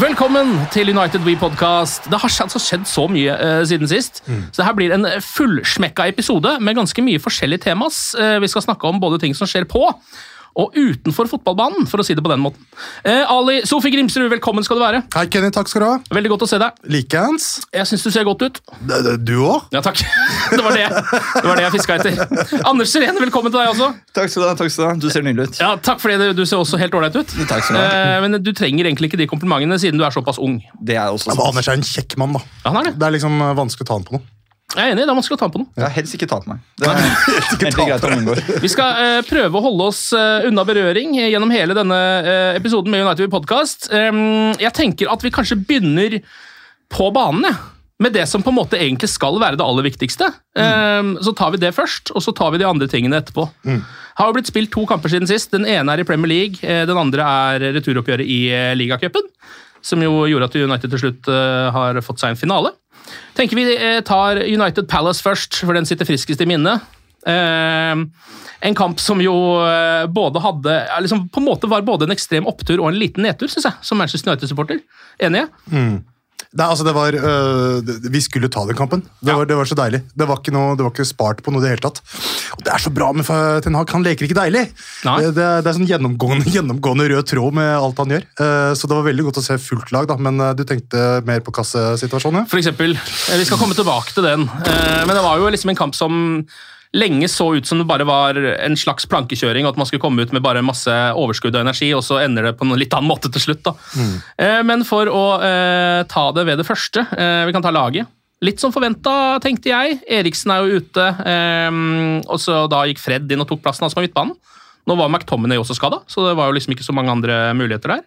Velkommen til United We Podcast. Det har altså skjedd så mye uh, siden sist. Så det her blir en fullsmekka episode med ganske mye forskjellige temas. Uh, vi skal snakke om både ting som skjer på og utenfor fotballbanen, for å si det på den måten. Eh, Ali Sofie Grimsrud, velkommen skal du være. Hei, Kenny. Takk skal du ha. Veldig godt å se deg. Likeens. Jeg syns du ser godt ut. D- d- Du òg? Ja, takk. Det var det, det, var det jeg fiska etter. Anders Sirene, velkommen til deg også. Takk skal du ha. takk skal Du ha. Du ser nydelig ut. Ja, Takk for det, du ser også helt ålreit ut. Takk skal du ha. Eh, Men du trenger egentlig ikke de komplimentene, siden du er såpass ung. Det er også sant. Anders er en kjekk mann, da. Ja, han er det. Det er liksom eh, vanskelig å ta han på noe. Jeg er enig, det er vanskelig å ta på noen. Jeg har helst ikke tatt meg. Det er helt greit å unngå. Vi skal eh, prøve å holde oss eh, unna berøring gjennom hele denne eh, episoden med United Podcast. Um, jeg tenker at vi kanskje begynner på banen, jeg. Med det som på en måte egentlig skal være det aller viktigste. Um, så tar vi det først, og så tar vi de andre tingene etterpå. Har jo blitt spilt to kamper siden sist. Den ene er i Premier League, eh, den andre er returoppgjøret i eh, ligacupen. Som jo gjorde at United til slutt eh, har fått seg en finale. Tenker vi eh, tar United Palace først, for den sitter friskest i minnet. Eh, en kamp som jo eh, både hadde liksom, På en måte var både en ekstrem opptur og en liten nedtur, syns jeg, som Manchester United-supporter. Enige? Det, er- altså, det var, øh, vi skulle ta den kampen. Det, Ja. var, det var så deilig. Det var, ikke noe, det var ikke spart på noe i det hele tatt. Og det er så bra med Ten Hag. Han leker ikke deilig. Nei. Det, det, er- det er sånn gjennomgående, gjennomgående rød tråd med alt han gjør. Uh, så det var veldig godt å se fullt lag, da. Men eh, du tenkte mer på kassesituasjonen? ja? For eksempel. Eh, Vi skal komme tilbake til den. uh, Men det var jo liksom en kamp som lenge så ut som det bare var en slags plankekjøring, og at man skulle komme ut med bare masse overskudd og energi, og så ender det på en litt annen måte til slutt. da. Eh, Men for å eh, ta det ved det første, eh, vi kan ta laget. Litt som forventa, tenkte jeg. Eriksen er jo ute, eh, og så da gikk Fred inn og tok plassen hans på midtbanen. Nå var McTominay også skada, så det var jo liksom ikke så mange andre muligheter der.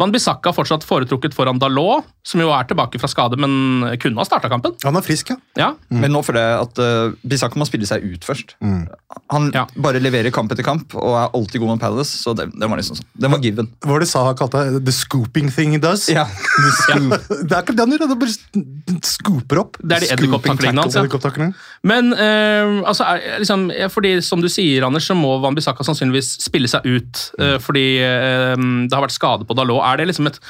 Van Bissaka fortsatt foretrukket foran Dalot, som jo er tilbake fra skade, men kunne ha starta kampen. Han er frisk, ja. Ja, Men nå føler jeg at uh, Bissaka må spille seg ut først. Han Ja. bare leverer kamp etter kamp og er alltid god med Palace, så det, det var liksom sånn. Den var given. Hva var det Saha kalte det? The scooping thing he does? Ja. Det er ikke det han gjør, det bare scooper opp. Det er de edderkopptaklingene hans, ja. Men uh, altså, er, liksom, fordi, som du sier, Anders, så må Van Bissaka sannsynligvis spille seg ut. uh, fordi eh, det har vært skade på Dalot. Er det liksom et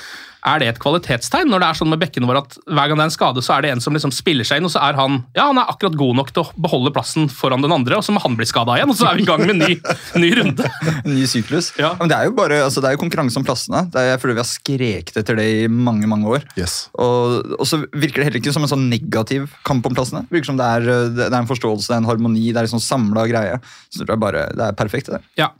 er det et kvalitetstegn når det er sånn med bekkene våre at hver gang det er en skade, så er det en som liksom spiller seg inn, og så er han ja, han er akkurat god nok til å beholde plassen foran den andre, og så må han bli skada igjen, og så er vi i gang med en ny, ny runde. Ny syklus. Ja. Men det er jo bare, altså, det er jo konkurranse om plassene. Det er, jeg føler vi har skreket etter det i mange mange år. Yes. Og, og så virker det heller ikke som en sånn negativ kamp om plassene. Det virker som det er, uh, det er en forståelse, det er en harmoni, det er en sånn samla greie. Så det er bare, det er perfekt. det. Ja.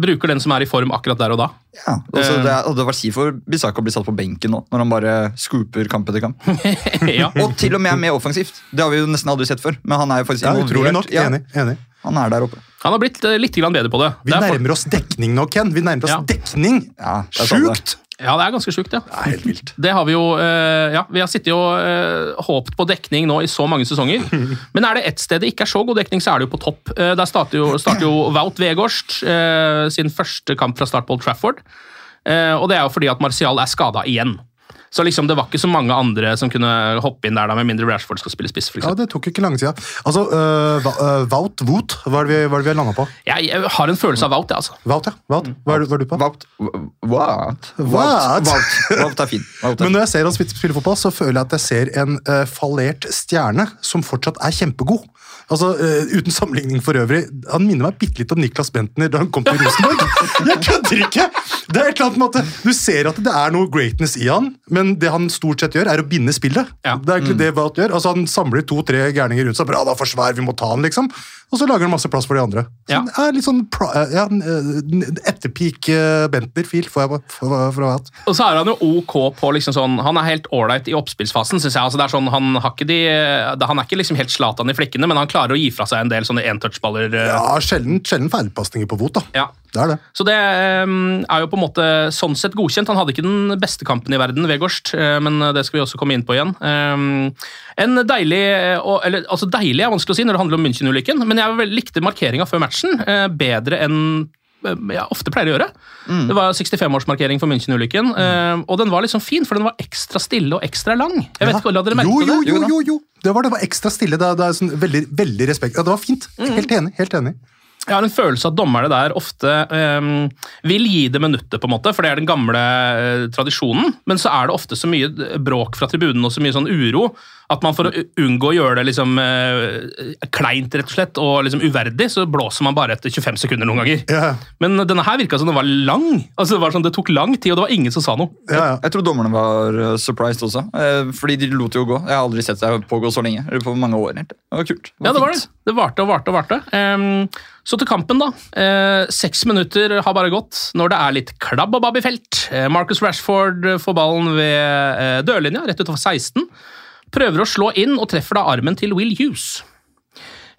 Bruker den som er i form akkurat der og da. Ja, og så Eh. det hadde vært kjipt for Bisaka å bli satt på benken nå, når han bare scooper kamp etter kamp. ja. Og til og med er mer offensivt. Det har vi jo nesten aldri sett før. Men han er jo faktisk Ja, involvert. utrolig nok. Ja, Enig. enig. han er der oppe. Han har blitt eh, litt bedre på det. Vi det nærmer for- oss dekning nå, Ken. Vi nærmer oss Ja. dekning! Ja. Sjukt! Ja, det er ganske sjukt, ja. Det er helt vilt. Det har vi jo eh, Ja, vi har sittet og eh, håpet på dekning nå i så mange sesonger. Men er det ett sted det ikke er så god dekning, så er det jo på topp. Eh, der starter jo, starter jo Wout Vegårst eh, sin første kamp fra start på Old Trafford. Og det er jo fordi at Martial er skada igjen. Så liksom det var ikke så mange andre som kunne hoppe inn der, da, med mindre Rashford skal spille spiss. For Ja. Det tok ikke lang tid. Altså, uh, Wout, Wout, hva er det vi, hva er det vi har landa på? jeg, jeg har en følelse av Wout, jeg, altså. Wout, ja. Wout. Hva, er du, hva er du på? Wout. What? What? Wout. Wout er fin. Wout er Men når jeg ser han spille fotball, så føler jeg at jeg ser en uh, fallert stjerne som fortsatt er kjempegod. Altså, uh, Uten sammenligning for øvrig. Han minner meg bitte litt om Niklas Bentner da han kom til Rosenborg. Jeg kødder ikke! Det er et eller annet måte. Du ser at det er noe greatness i han, men det han stort sett gjør, er å binde spillet. Ja. Det er egentlig det Wout gjør. Altså, Han samler to-tre gærninger rundt seg. Bra, da for svær, vi må ta han, liksom. Og så lager han masse plass for de andre. Så Ja. det er litt sånn eh, ja, Etterpeak uh, Bentner-fil får jeg fra Og så er han jo ok på liksom sånn Han er helt ålreit i oppspillsfasen, syns jeg. Altså det er sånn, han, har ikke de, han er ikke liksom helt Zlatan i flekkene, men han klarer å gi fra seg en del sånne entouch-baller. Ja, sjelden, sjelden feilpasninger på fot, da. Ja. Det er det. Så det um, er jo på en måte sånn sett godkjent. Han hadde ikke den beste kampen i verden, Vegårst, eh, men det skal vi også komme inn på igjen. Um, en deilig, eh, eller, altså deilig er vanskelig å si når det handler om München-ulykken, men jeg likte markeringa før matchen eh, bedre enn eh, jeg ofte pleier å gjøre. Det var 65-årsmarkering for München-ulykken, eh, og den var liksom fin, for den var ekstra stille og ekstra lang. Jeg vet ikke, La dere merke jo, jo, det? jo, jo, jo. Det var, det var ekstra stille. Det det er sånn veldig, veldig respekt. Ja, det var fint. Mm. Helt enig. helt enig. Jeg har en følelse av at dommerne der ofte ehm, vil gi det minuttet, på en måte, for det er den gamle eh, tradisjonen. Men så er det ofte så mye bråk fra tribunen og så mye sånn uro at man for å unngå å gjøre det liksom eh, kleint rett og slett, og liksom uverdig, så blåser man bare etter 25 sekunder noen ganger. Ja, Men denne her virka som den var lang. Altså Det var sånn, det tok lang tid, og det var ingen som sa noe. ja, ja. Jeg tror dommerne var uh, surprised også, eh, fordi de lot jo gå. Jeg har aldri sett det pågå så lenge. eller på mange år. egentlig. Det var kult. Ja, det var det. Det varte og varte og varte. Um, så til kampen, da. Eh, seks minutter har bare gått når det er litt klabb og babb i felt. Eh, Marcus Rashford får ballen ved eh, dørlinja, rett utenfor 16. Prøver å slå inn og treffer da armen til Will Hughes.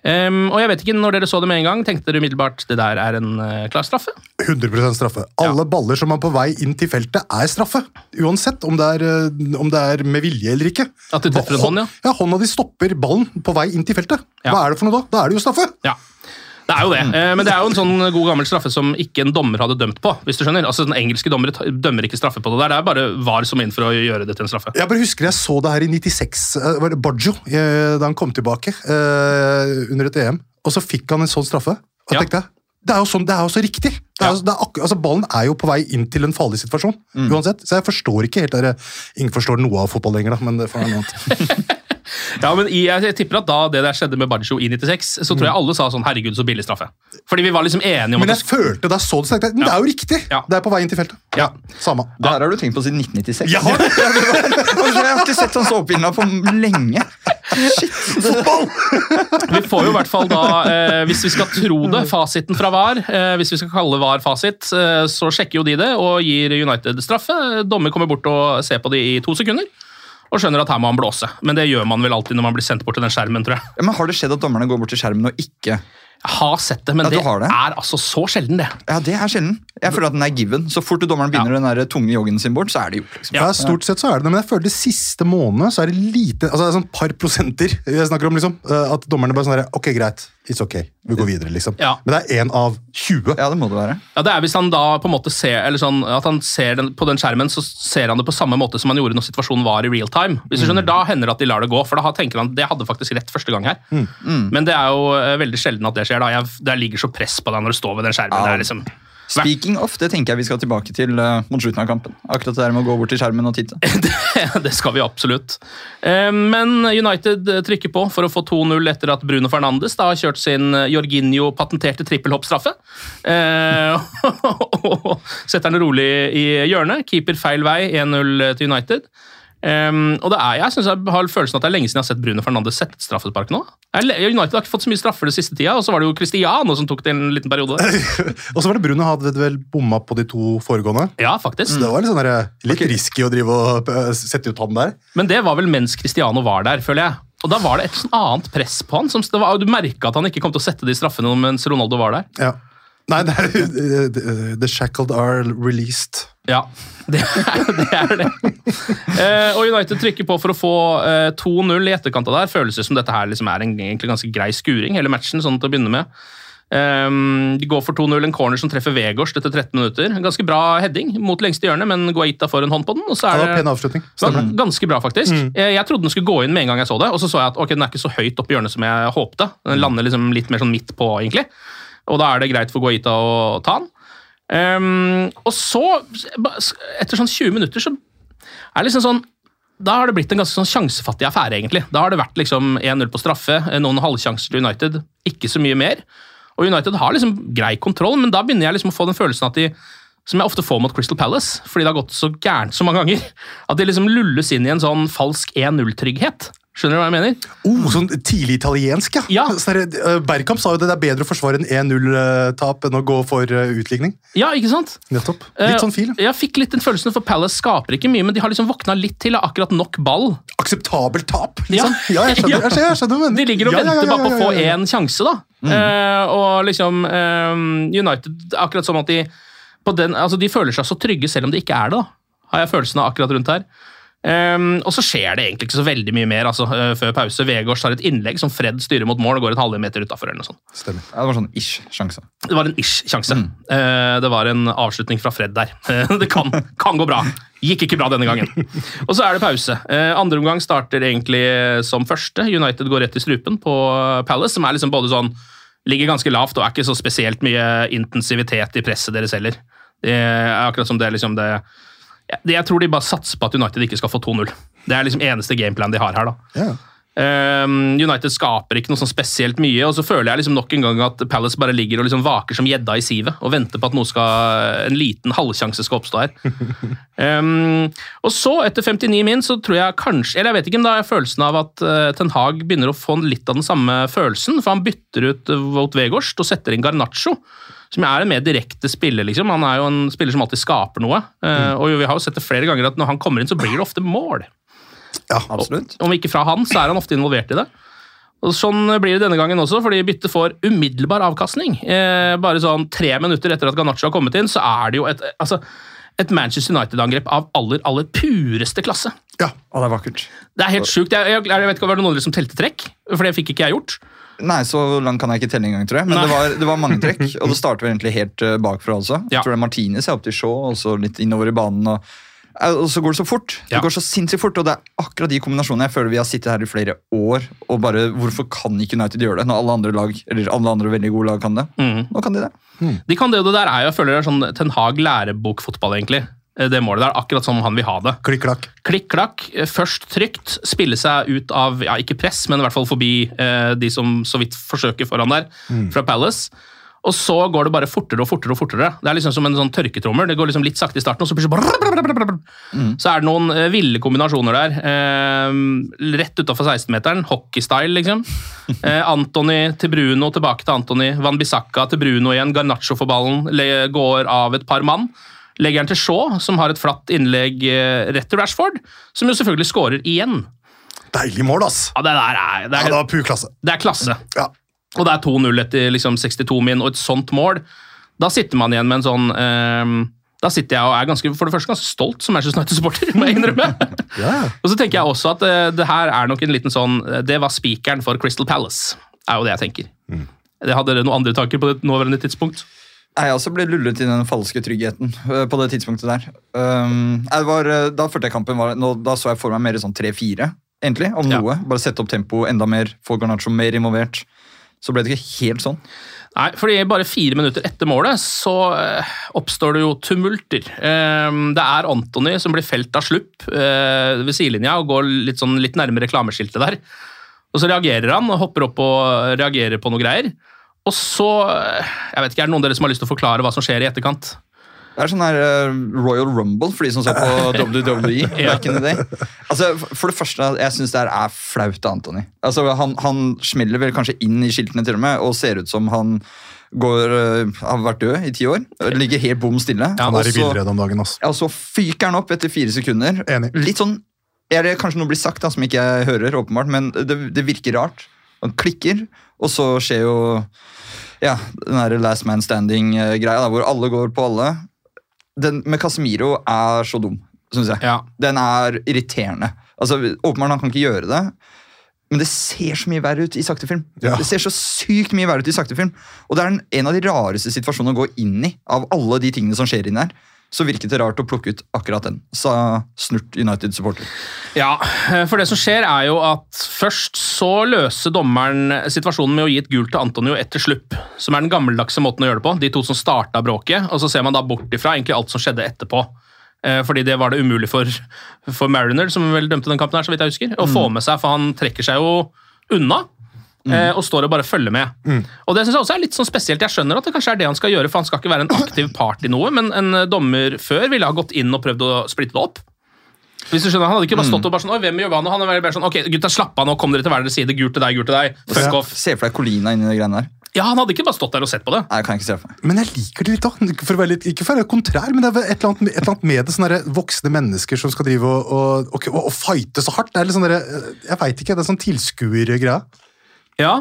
Um, og jeg vet ikke, når dere så det med en gang, tenkte dere umiddelbart det der er en uh, klar straffe? 100 straffe. Alle baller som er på vei inn til feltet, er straffe. Uansett om det er, eh, om det er med vilje eller ikke. At du treffer en hånd, ja. Ja, Hånda di stopper ballen på vei inn til feltet. Ja. Hva er det for noe da? Da er det jo straffe! Ja. Det er jo det, Eh, men det er jo en sånn god gammel straffe som ikke en dommer hadde dømt på. hvis du skjønner. Altså, den Engelske dommere dømmer ikke straffe på det der, det er bare VAR som er inn for å gjøre det til en straffe. Jeg bare husker jeg så det her i 96, eh, var det Baggio, eh, da han kom tilbake under et EM. Og så fikk han en sånn straffe. Og Ja. tenkte jeg, det er jo sånn, det er jo så riktig! Det er, Ja. er altså, ballen er jo på vei inn til en farlig situasjon. uansett. Så jeg forstår ikke helt det Ingen forstår noe av fotball lenger, da, men det får være noe annet. Ja, men i, jeg tipper at da det der skjedde med Baggio i 96, så tror jeg alle sa sånn 'herregud, så billig straffe'. Fordi vi var liksom enige om Men at jeg følte da så det, sa det, men det er jo riktig! Ja. Det er på vei inn til feltet. Ja. Samme. Det her har du tenkt på siden 1996. Ja. Jeg har ikke sett sånn såpebilder på lenge. Shit! Fotball! Vi får jo i hvert fall da, eh, hvis vi skal tro det, fasiten fra VAR, eh, hvis vi skal kalle VAR fasit, eh, så sjekker jo de det og gir United straffe. Dommer kommer bort og ser på det i to sekunder. Og skjønner at her må han blåse. Men det gjør man vel alltid når man blir sendt bort til den skjermen, tror jeg. Ja, men Har det skjedd at dommerne går bort til skjermen og ikke Jeg har sett det, men Ja, det, det? er altså så sjelden, det. Ja, det er sjelden. Jeg føler at den er given. Så fort dommeren begynner den der tunge joggen sin bort, så er det gjort. liksom. Ja, Stort sett så er det det, men jeg føler det siste månedene så er det lite altså det er sånn par prosenter jeg snakker om. liksom, eh, At dommerne bare sånn der, Ok, greit. It's ok. Vi går videre, liksom. Ja. Men det er én av 20. Ja, det må det være. Ja, det er Hvis han da på en måte ser eller sånn, at han ser den, på den skjermen, så ser han det på samme måte som han gjorde når situasjonen var i real time. Hvis du skjønner, Da hender det at de lar det gå, for da tenker han det hadde faktisk rett første gang her. Men det er jo eh, veldig sjelden at det skjer. da. Jeg, Det ligger så press på deg når du står ved den skjermen. Ja. Det er liksom... Speaking of, det tenker jeg vi skal tilbake til uh, mot slutten av kampen. Akkurat det der med å gå bort til skjermen og titte. det skal vi absolutt. Uh, Men United trykker på for å få 2-0 etter at Bruno Fernandes da har kjørt sin Jorginho-patenterte trippelhoppstraffe. Uh, Og setter den rolig i hjørnet. Keeper feil vei, 1-0 til United. Um, og det er, jeg synes jeg har følelsen at det er lenge siden jeg har sett Bruno Fernandes sette et straffespark nå. Jeg, United har ikke fått så mye straffer det siste tida, og så var det jo Cristiano som tok det en liten periode. Og så var det Bruno hadde vel bomma på de to foregående. Ja, faktisk. Så det var litt, sånn der, litt risky å drive og eh, sette ut han der. Men det var vel mens Cristiano var der, føler jeg. Og da var det et sånn annet press på han. Som, det var, du merka at han ikke kom til å sette de straffene mens Ronaldo var der. Ja. Nei, det er, eh, the, the shackled are released. Ja, det er det. Er det. Eh, og United trykker på for å få eh, 2-0 i etterkant av der. Føles det som dette her liksom er en egentlig ganske grei skuring, hele matchen, sånn til å begynne med. Um, de går for 2-0, en corner som treffer Vegårs etter 13 minutter. En Ganske bra heading mot lengste hjørne, men Guaita får en hånd på den. og så er det var det... pen avslutning. Stemmer. ganske bra, faktisk. Jeg, jeg trodde den skulle gå inn med en gang jeg så det, og så så jeg at okay, den er ikke så høyt oppe i hjørnet som jeg håpte. Den lander liksom litt mer sånn midt på, egentlig. Og da er det greit for Guaita å ta den. Ehm, og så, etter sånn 20 minutter, så er det liksom sånn da har det blitt en ganske sånn sjansefattig affære, egentlig. Da har det vært liksom 1-0 på straffe, noen halvsjanser til United, ikke så mye mer. Og United har liksom grei kontroll, men da begynner jeg liksom å få den følelsen at de som jeg ofte får mot Crystal Palace, fordi det har gått så gærent så mange ganger, at de liksom lulles inn i en sånn falsk 1-0-trygghet. Skjønner du hva jeg mener? Oh, sånn tidlig italiensk, ja. Ja. Sånn eh, Bergkamp sa jo det det er bedre å forsvare en 1-0-tap enn å gå for eh, utligning. Ja, ikke sant? Nettopp. Eh, Litt sånn fil. Jeg fikk litt den følelsen, for Palace skaper ikke mye, men de har liksom våkna litt til av akkurat nok ball. Akseptabelt tap, liksom. Ja. Ja, jeg skjønner, jeg skjønner, jeg skjønner. De ligger og venter bare på å få én sjanse, da. Eh, og liksom uh, United Akkurat som at de på den, altså de føler seg så trygge selv om de ikke er det, da. Har jeg følelsen av akkurat rundt her. Ehm, og så skjer det egentlig ikke så veldig mye mer altså, uh, før pause. Vegårs har et innlegg som Fred styrer mot mål og går et halve meter utafor. Ja, det var sånn ish sjanse. Det var en ish-sjanse. Eh, det var en avslutning fra Fred der. Eh, det kan, kan gå bra. Gikk ikke bra denne gangen. Og så er det pause. Andre omgang starter egentlig som første. United går rett i strupen på Palace, som er liksom både sånn Ligger ganske lavt og er ikke så spesielt mye intensivitet i presset deres heller. Det er akkurat som det liksom det det- Jeg tror de bare satser på at United ikke skal få 2-0. Det er liksom eneste gameplan de har her. da. Yeah. Um, United skaper ikke noe sånn spesielt mye, og så føler jeg liksom nok en gang at Palace bare ligger og liksom vaker som gjedda i sivet og venter på at skal, en liten halvsjanse skal oppstå her. Um, og så, etter 59 min, så tror jeg kanskje Eller jeg vet ikke, men da har jeg følelsen av at uh, Ten Hag begynner å få litt av den samme følelsen, for han bytter ut Wout Weghorst og setter inn Garnaccio. Som er en mer direkte spiller. liksom. Han er jo en spiller som alltid skaper noe. Mm. og vi har jo sett det flere ganger at når han kommer inn, så blir det ofte mål. Ja, Absolutt. Om ikke fra han, så er han ofte involvert i det. Og Sånn blir det denne gangen også, fordi byttet får umiddelbar avkastning. Eh, bare sånn tre minutter etter at Ganacho har kommet inn, så er det jo et, altså, et Manchester United-angrep av aller, aller pureste klasse. ja. og det er vakkert. Det er helt sjukt. Jeg, jeg, jeg vet ikke, om det var noen som telte trekk? For det fikk ikke jeg gjort. Nei, så langt kan jeg ikke telle engang, tror jeg. Men det var, det var mange trekk. Og det starter vel egentlig helt eh, bakfra også. Ja. Jeg tror det er Martinez er opp til Shaw, og så litt innover i banen. og eh, og så går det så fort. Ja. Det går så sinnssykt fort, og det er akkurat de kombinasjonene jeg føler vi har sittet her i flere år og bare Hvorfor kan ikke United gjøre det når alle andre lag eller alle andre veldig gode lag kan det? Mm. Nå kan de det. De kan det, og det der er jo, jeg føler det er sånn Ten Hag lærebokfotball, egentlig. Eh, Det målet der, akkurat som han vil ha det. Klikk-klakk. Klikk-klakk, eh, først trygt, spille seg ut av, ja, ikke press, men i hvert fall forbi eh, de som så vidt forsøker foran der, fra Palace. Og så går det bare fortere og fortere. og fortere. Det er liksom som en sånn tørketrommer. Det går liksom litt sakte i starten, og så plutselig bare Så er det noen eh, ville kombinasjoner der. Eh, rett utafor 16-meteren. Hockeystyle, liksom. Eh, Antony til Bruno, tilbake til Antony. Van Bissaka til Bruno igjen. Garnaccio for ballen. Le går av et par mann. Legger den til Shaw, som har et flatt innlegg eh, rett til Rashford, som jo selvfølgelig skårer igjen. Deilig mål, ass! Ja, Det der er, det Ja, er, det var pur klasse. det er klasse. Ja. Og det er 2-0 etter liksom 62 min, og et sånt mål. Da sitter man igjen med en sånn ehm, Da sitter jeg og er ganske, for det første ganske stolt som Manchester United-supporter, må jeg innrømme. yeah. og så tenker jeg også at uh, det her er nok en liten sånn eh, Det var spikeren for Crystal Palace, er jo det jeg tenker. Jeg hadde dere noen andre tanker på det nåværende tidspunkt? Jeg også ble lullet i den falske tryggheten øh, på det tidspunktet der. Um, var, øh, da følte jeg kampen var, da så jeg for meg mer sånn 3-4, egentlig, om Ja. noe. Bare sette opp tempo enda mer, få Garnaccio mer involvert. Så ble det ikke helt sånn. Nei, fordi bare fire minutter etter målet så eh, oppstår det jo tumulter. Eh, det er Antony som blir felt av slupp eh, ved sidelinja og går litt, sånn, litt nærme reklameskiltet der. Og så reagerer han og hopper opp og reagerer på noe greier. Og så eh, Jeg vet ikke, Er det noen av dere som har lyst til å forklare hva som skjer i etterkant? Det er sånn her øh, Royal Rumble for de som så på WWE back in the day. Altså, for det første, jeg syns det her er flaut av Anthony. Altså, han, han smeller vel kanskje inn i skiltene til og med, og ser ut som han går, øh, har vært død i ti år. Ligger helt bom stille. Han er i om dagen. Ja, og så fyker han opp etter fire sekunder. Enig. Litt sånn, er det kanskje noe blir sagt da, som ikke jeg hører, åpenbart, men det, det virker rart. Han klikker, og så skjer jo ja, den der last man standing-greia, hvor alle går på alle. Den med Casemiro er så dum, syns jeg. Ja. Den er irriterende. Altså, Åpenbart han kan ikke gjøre det, Men det ser så mye verre ut i sakte film. Ja. Det ser så sykt mye verre ut i sakte film. Og det er en, en av de rareste situasjonene å gå inn i av alle de tingene som skjer inni her. Så virket det rart å plukke ut akkurat den, sa Snurt United-supporter. Ja, eh, for det som skjer er jo at først så løser dommeren situasjonen med å gi et gult til Antonio etter slupp, som er den gammeldagse måten å gjøre det på. De to som starta bråket, og så ser man da bort ifra egentlig alt som skjedde etterpå. Eh, Fordi det var det umulig for, for Mariner, som vel dømte den kampen her, så vidt jeg husker, å få med seg, for han trekker seg jo unna. Eh, Og står og bare følger med. Og det synes jeg også er litt sånn spesielt. Jeg skjønner at det kanskje er det han skal gjøre, for han skal ikke være en aktiv part i noe, men en eh, dommer før ville ha gått inn og prøvd å splitte det opp. Hvis du skjønner, Han hadde ikke bare stått og bare sånn, Oi, hvem gjør hva nå? Han er bare sånn, ok, gutta, slapp av nå, kom dere til hver deres side. Gult til deg, gult til deg. Fuck off. Se for deg Colina inni de greiene der. Ja, Han hadde ikke bare stått der og sett på det. Nei, jeg kan ikke se for meg. Men jeg liker det litt, da. For å være litt, ikke for å være kontrær, men det er et eller annet, et eller annet med det. sånne voksne mennesker som skal drive og, og, og, og, og fighte så hardt. Det er litt sånn Jeg veit ikke, det er sånn tilskuergreie. Ja.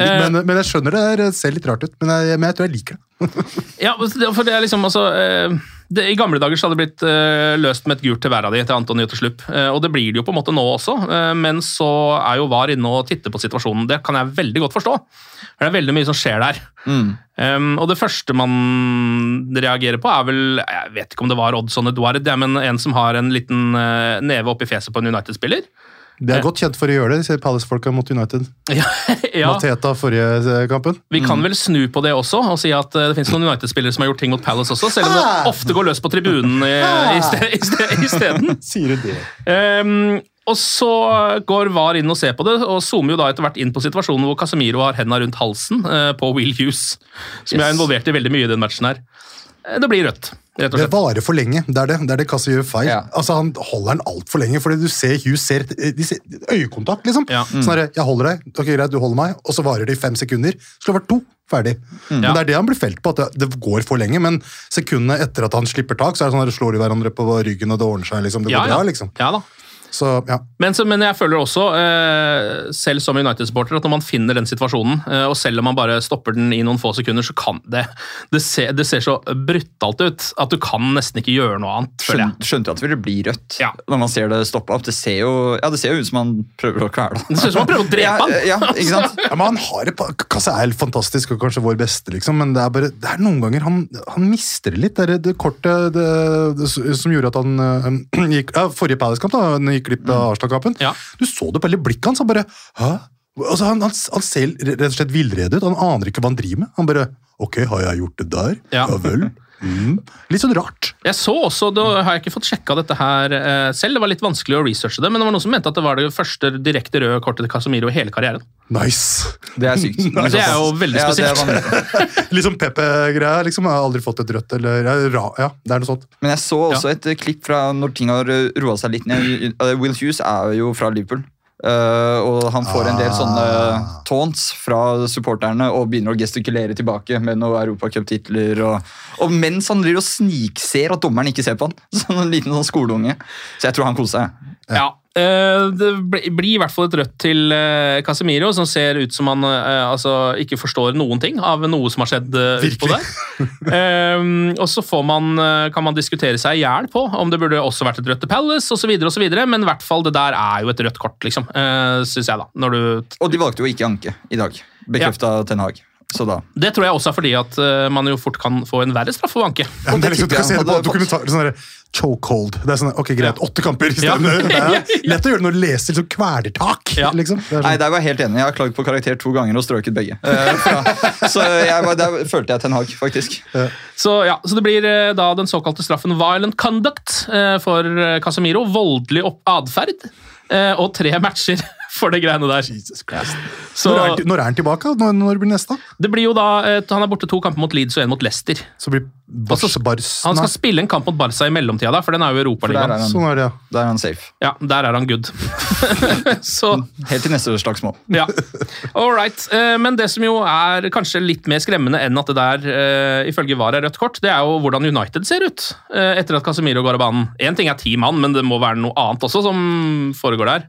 Eh, Men, men jeg skjønner det det ser litt rart ut. Men jeg, men jeg tror jeg liker det. Ja, for det er liksom, altså eh, det, I gamle dager så hadde det blitt uh, løst med et gult til hver av de til Antony til slupp. Uh, og det blir det jo på en måte nå også, uh, men så er jo VAR inne og titter på situasjonen. Det kan jeg veldig godt forstå. For det er veldig mye som skjer der. Um, og det første man reagerer på, er vel Jeg vet ikke om det var Oddson Eduard, men en som har en liten neve oppi fjeset på en United-spiller. De er godt kjent for å gjøre det, disse Palace-folka mot United. Ja, ja. Mateta forrige eh, kampen. Vi kan vel snu på det også og si at eh, det finnes noen United-spillere som har gjort ting mot Palace også, selv om det ofte går løs på tribunen isteden. Sier du det? Um, og så går VAR inn og ser på det, og zoomer jo da etter hvert inn på situasjonen hvor Casemiro har henda rundt halsen eh, på Will Hughes, som er involvert i veldig mye i den matchen her. Eh, Det blir rødt, rett og slett. Det varer for lenge. Det er det. Det er det Kassi gjør feil. Ja. Altså, Han holder den altfor lenge, fordi du ser Hughes ser, ser øyekontakt, liksom. Ja. Sånn herre, jeg holder deg, ok greit, du holder meg, og så varer det i fem sekunder. Skulle vært to. Ferdig. Men Ja. Det er det han blir felt på, at det, går for lenge. Men sekundene etter at han slipper tak, så er det sånn at slår de hverandre på ryggen, og det ordner seg. liksom. Det går bra, liksom. Ja da. Så, ja. Men, så, men jeg føler også, eh, selv som United-supporter, at når man finner den situasjonen, eh, og selv om man bare stopper den i noen få sekunder, så kan det Det ser, det ser så brutalt ut at du kan nesten ikke gjøre noe annet. Skjønte, skjønte at det ville bli rødt Ja. når man ser det stoppe opp. Det ser jo, ja, det ser jo ut som han prøver å kvele Det ser ut som han prøver å drepe han. Ja, ja, ikke sant? Ja, men han har et Kasse er helt fantastisk og kanskje vår beste, liksom, men det er bare, det er noen ganger han, han mister det litt. Det, er det kortet det, det, som gjorde at han øh, gikk ja, Forrige Palace-kamp, da, han gikk glipp av Arsenal-kampen. Ja. Du så det på hele blikket hans. Han bare Hæ? Altså, han, han, han ser rett og slett villrede ut. Han aner ikke hva han driver med. Han bare Ok, har jeg gjort det der? Ja. vel. Mm. Litt sånn rart. Jeg så også, Da har jeg ikke fått sjekka dette her eh, selv, det var litt vanskelig å researche det, men det var noen som mente at det var det første direkte røde kortet til Casemiro i hele karrieren. Nice. Det er sykt. Det er jo veldig Ja, spesielt. Ja, Litt sånn Pepe-greia. liksom, Jeg har aldri fått et rødt eller ra, Ja, det er noe sånt. Men jeg så også et eh, klipp fra når ting har roa seg litt ned. Will Hughes er jo fra Liverpool. Eh, og han får en del sånne taunts fra supporterne og begynner å gestikulere tilbake med noen europacuptitler. Og, og mens han driver og snikser at dommeren ikke ser på han. Som en liten sånn skoleunge. Så jeg tror han koser seg. Ja, Det blir i hvert fall et rødt til eh, Casemiro, som ser ut som han eh, altså, ikke forstår noen ting av noe som har skjedd eh, utpå der. Eh, og så får man, eh, kan man diskutere seg i hjel på om det burde også vært et rødt til Palace osv., men i hvert fall det der er jo et rødt kort, liksom, syns jeg, da. Når du Og de valgte jo ikke anke i dag. Bekrefta Ten Hag. Så da Det tror jeg også er fordi at eh, man jo fort kan få en verre straff for Anke Ja, men det er liksom, du kan se det på dokumentarer sånn chokehold. Det er sånn, ok, greit, åtte kamper i Ja. lett å gjøre når du leser liksom kvelertak. Ja. Liksom. Det er Nei, sånn, der var jeg helt enig. Jeg har klagd på karakter to ganger og strøket begge. Eh, så jeg, der følte jeg Ten Hag, faktisk. Så, ja, så det blir eh, da den såkalte straffen violent conduct eh, for Casamiro, Casemiro. Voldelig atferd. eh, og tre matcher for det greiene der. Jesus Christ. Så Når, er, han- når er han tilbake? Når, når blir neste? det blir jo da eh, Han er borte to kamper mot Leeds og én mot Leicester. Så blir Bars, Altså, bars Han skal spille en kamp mot Barca i mellomtida, da, for den er jo der Europaligaen. er Sånn er ja. der er han safe. Ja, der er han good. så Helt til neste slags mål. Ja, all right. Eh, Men det som jo er kanskje litt mer skremmende enn at det der eh, ifølge VAR er rødt kort, det er jo hvordan United ser ut etter at Casemiro går av banen. Én ting er ti mann, men det må være noe annet også som foregår der.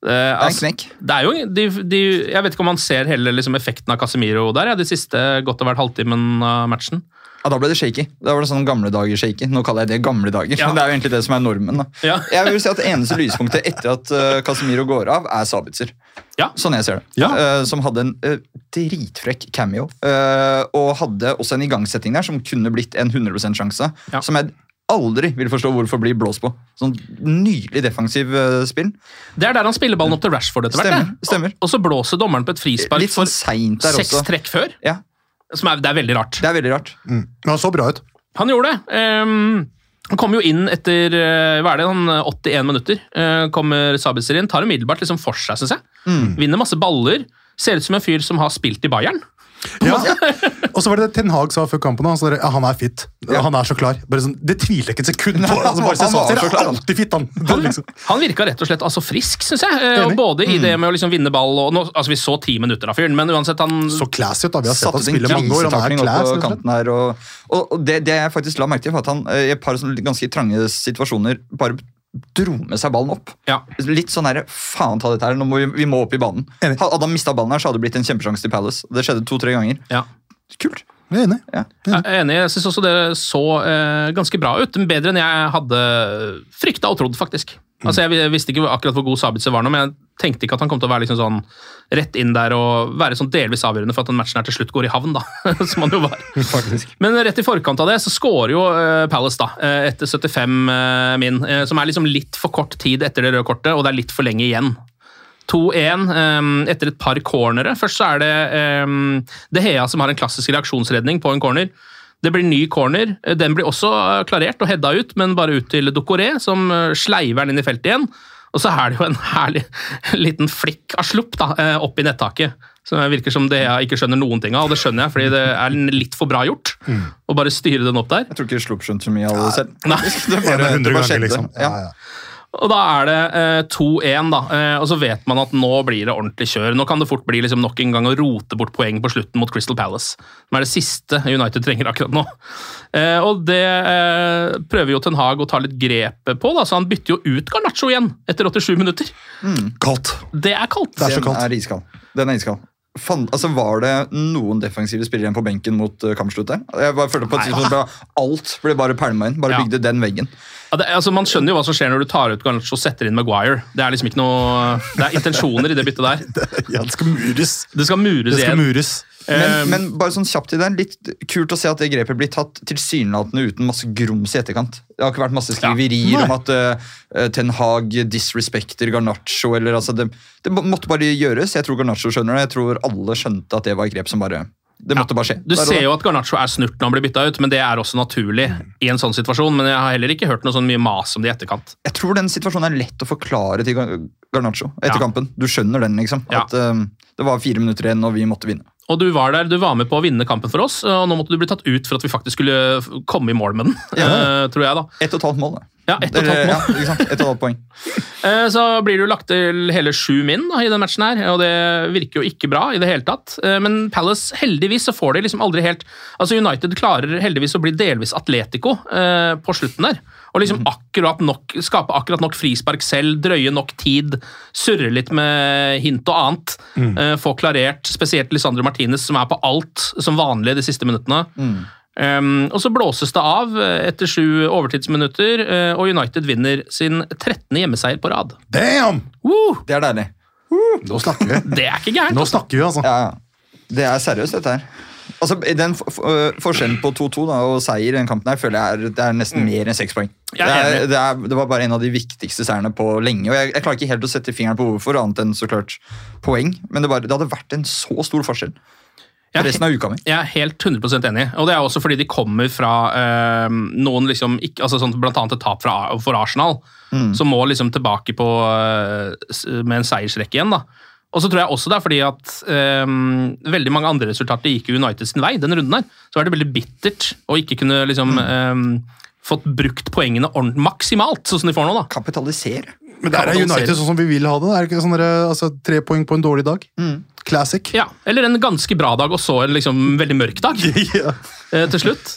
Det er, en knekk. Det er jo, de, de, jeg vet ikke om man ser hele liksom, effekten av Casemiro der, ja, de siste godt og vært halvtimen av matchen. Ja, Da ble det shaky. Da var det sånn gamle dager shaky. Nå kaller jeg det gamle dager. Ja. Men det er jo egentlig det som er normen. da. Ja. Jeg vil si at Det eneste lyspunktet etter at uh, Casemiro går av, er Sabitzer. Ja. Sånn jeg ser det. Ja. Uh, som hadde en uh, dritfrekk cameo. eh, og hadde også en igangsetting der som kunne blitt en 100 sjanse. Ja. Som jeg aldri vil forstå hvorfor blir blåst på. Sånn Nydelig defensiv eh, spill. Det er der han spiller ballen opp til Rashford etter hvert. Stemmer. Og, og så blåser dommeren på et frispark Litt sånn for seks også. trekk før. Ja, Som er, det er veldig rart. Det er veldig rart. Mm. Men han så bra ut. Han gjorde det. Um, han kom jo inn etter eh, hva er det, 81 minutter. Eh, kommer Sabitzer inn, tar umiddelbart liksom for seg, syns jeg. Mm. Vinner masse baller. Ser ut som en fyr som har spilt i Bayern. Ja. Og så var det Ten Hag sa før kampen. Sa ja, han er fit. Ja. Han er så klar. Bare sånn, det tviler jeg ikke et sekund på. Altså, bare, han var han han. alltid fit, han. Han, liksom. han virka rett og slett altså frisk, syns jeg. Eh, Og både i det med å liksom vinne ball og nå, altså Vi så ti minutter av fyren, men uansett han Så classy ut. da. Vi har sett han spille mange år. Han er class. her. Og, og, og det, det jeg faktisk la merke til, var at han eh, i et par ganske trange situasjoner bare dro med seg ballen opp. Ja. Litt sånn herre Faen ta dette her, nå må vi, vi må opp i banen. Hadde han mista ballen her, så hadde det blitt en kjempesjanse til Palace. Det skjedde to-tre ganger. ja. Kult. Jeg er enig. Ja. Jeg er enig. Jeg syns også det så eh, ganske bra ut. Bedre enn jeg hadde frykta og trodd, faktisk. Altså, Jeg visste ikke akkurat hvor god Sabitzer var nå, men jeg tenkte ikke at han kom til å være liksom sånn rett inn der og være sånn delvis avgjørende for at den matchen her til slutt går i havn, da. Som han jo var. Faktisk. Men rett i forkant av det så scorer jo eh, Palace, da, eh, etter 75 eh, min, som er liksom litt for kort tid etter det røde kortet, og det er litt for lenge igjen. 2-1 eh, etter et par cornere. Først så er det eh, De Hea som har en klassisk reaksjonsredning på en corner. Det blir ny corner. Den blir også klarert og hedda ut, men bare ut til Dokoré, som sleiver den inn i feltet igjen. Og så er det jo en herlig liten flikk av slupp da, eh, opp i nettaket. Som virker som det jeg ikke skjønner noen ting av, og det skjønner jeg, fordi det er litt for bra gjort å bare styre den opp der. Jeg tror ikke Slupp skjønte så mye av det selv. Nei. Det bare, det bare ganger, skjedde. liksom. Ja. Ja, ja. Og da er det eh, 2-1, da. Eh, og så vet man at nå blir det ordentlig kjør. Nå kan det fort bli liksom nok en gang å rote bort poeng på slutten mot Crystal Palace. Som er det siste United trenger akkurat nå. Eh, og det eh, prøver jo Ten Hag å ta litt grep på, da, så han bytter jo ut Garnaccio igjen etter 87 minutter. Kaldt. Det er kaldt. Det er så Den er iskald. Den er iskald. Fan, altså Var det noen defensive spillere igjen på benken mot uh, kampslutt der? Jeg bare følte på et tidspunkt Alt ble bare pælma inn. Bare Ja. bygde den veggen. Ja, det, altså, man skjønner jo hva som skjer når du tar ut Garnaccio og setter inn Maguire. Det er liksom ikke noe Det er intensjoner i det byttet der. Ja, det skal mures. Det skal mures Det skal mures. Men, Eh, men bare sånn kjapt i det, litt kult å se at det grepet blir tatt tilsynelatende uten masse grums i etterkant. Det har ikke vært masse skriverier ja, om at uh, Ten Hag disrespekter Garnaccio. eller altså det, det måtte bare gjøres. Jeg tror Garnaccio skjønner det. Jeg tror alle skjønte at det var et grep som bare Det måtte bare skje. Du ser jo at Garnaccio er snurt når han blir bytta ut, men det er også naturlig i en sånn situasjon. Men jeg har heller ikke hørt noe sånn mye mas om det i etterkant. Jeg tror den situasjonen er lett å forklare til Garnaccio etter Ja. kampen. Du skjønner den, liksom. Ja. At um, det var fire minutter igjen, og vi måtte vinne. Og du var der, du var med på å vinne kampen for oss, og nå måtte du bli tatt ut for at vi faktisk skulle komme i mål med den. eh, tror jeg da. Ett og et halvt mål, da. Ja, ett og et halvt mål. Ja? Ett og et halvt poeng. uh, Så blir du lagt til hele sju min da, i den matchen her, og det virker jo ikke bra i det hele tatt. Uh, Men Palace, heldigvis, så får de liksom aldri helt Altså United klarer heldigvis å bli delvis Atletico på slutten der. Og liksom akkurat nok, skape akkurat nok frispark selv, drøye nok tid, surre litt med hint og annet. eh, Få klarert spesielt Lisandro Martinez, som er på alt som vanlig de siste minuttene. Um, og så blåses det av eh, etter sju overtidsminutter, uh, og United vinner sin 13. hjemmeseier på rad. Damn! Woo! Det er deilig. Nå snakker vi. Det er ikke gærent. Nå altså. snakker vi, altså. Ja, ja. Det er seriøst, dette her. Altså, Den øh, Forskjellen på 2-2 da, og seier i den kampen her føler jeg er, det er nesten mer enn seks poeng. Det, er det, er, det var bare en av de viktigste seierne på lenge. og Jeg, jeg klarer ikke helt å sette fingeren på hvorfor, annet enn så klart poeng. Men det, bare, det hadde vært en så stor forskjell Jeg er. Jeg er helt 100% enig, og det er også fordi de kommer fra øh, noen liksom ikke, altså sånn, Blant annet et tap fra, for Arsenal, som må liksom tilbake på, øh, med en seiersrekke igjen. da. Og så tror jeg også det er fordi at um, veldig mange andre resultater gikk United sin vei den runden her. Så er det veldig bittert å ikke kunne liksom um, fått brukt poengene maksimalt, sånn som de får nå. da. Kapitalisere. Men der er United sånn som vi vil ha det. Er det ikke sånn der, altså, Tre poeng på en dårlig dag. Classic. Ja, Eller en ganske bra dag og så en liksom veldig mørk dag ja. eh, til slutt.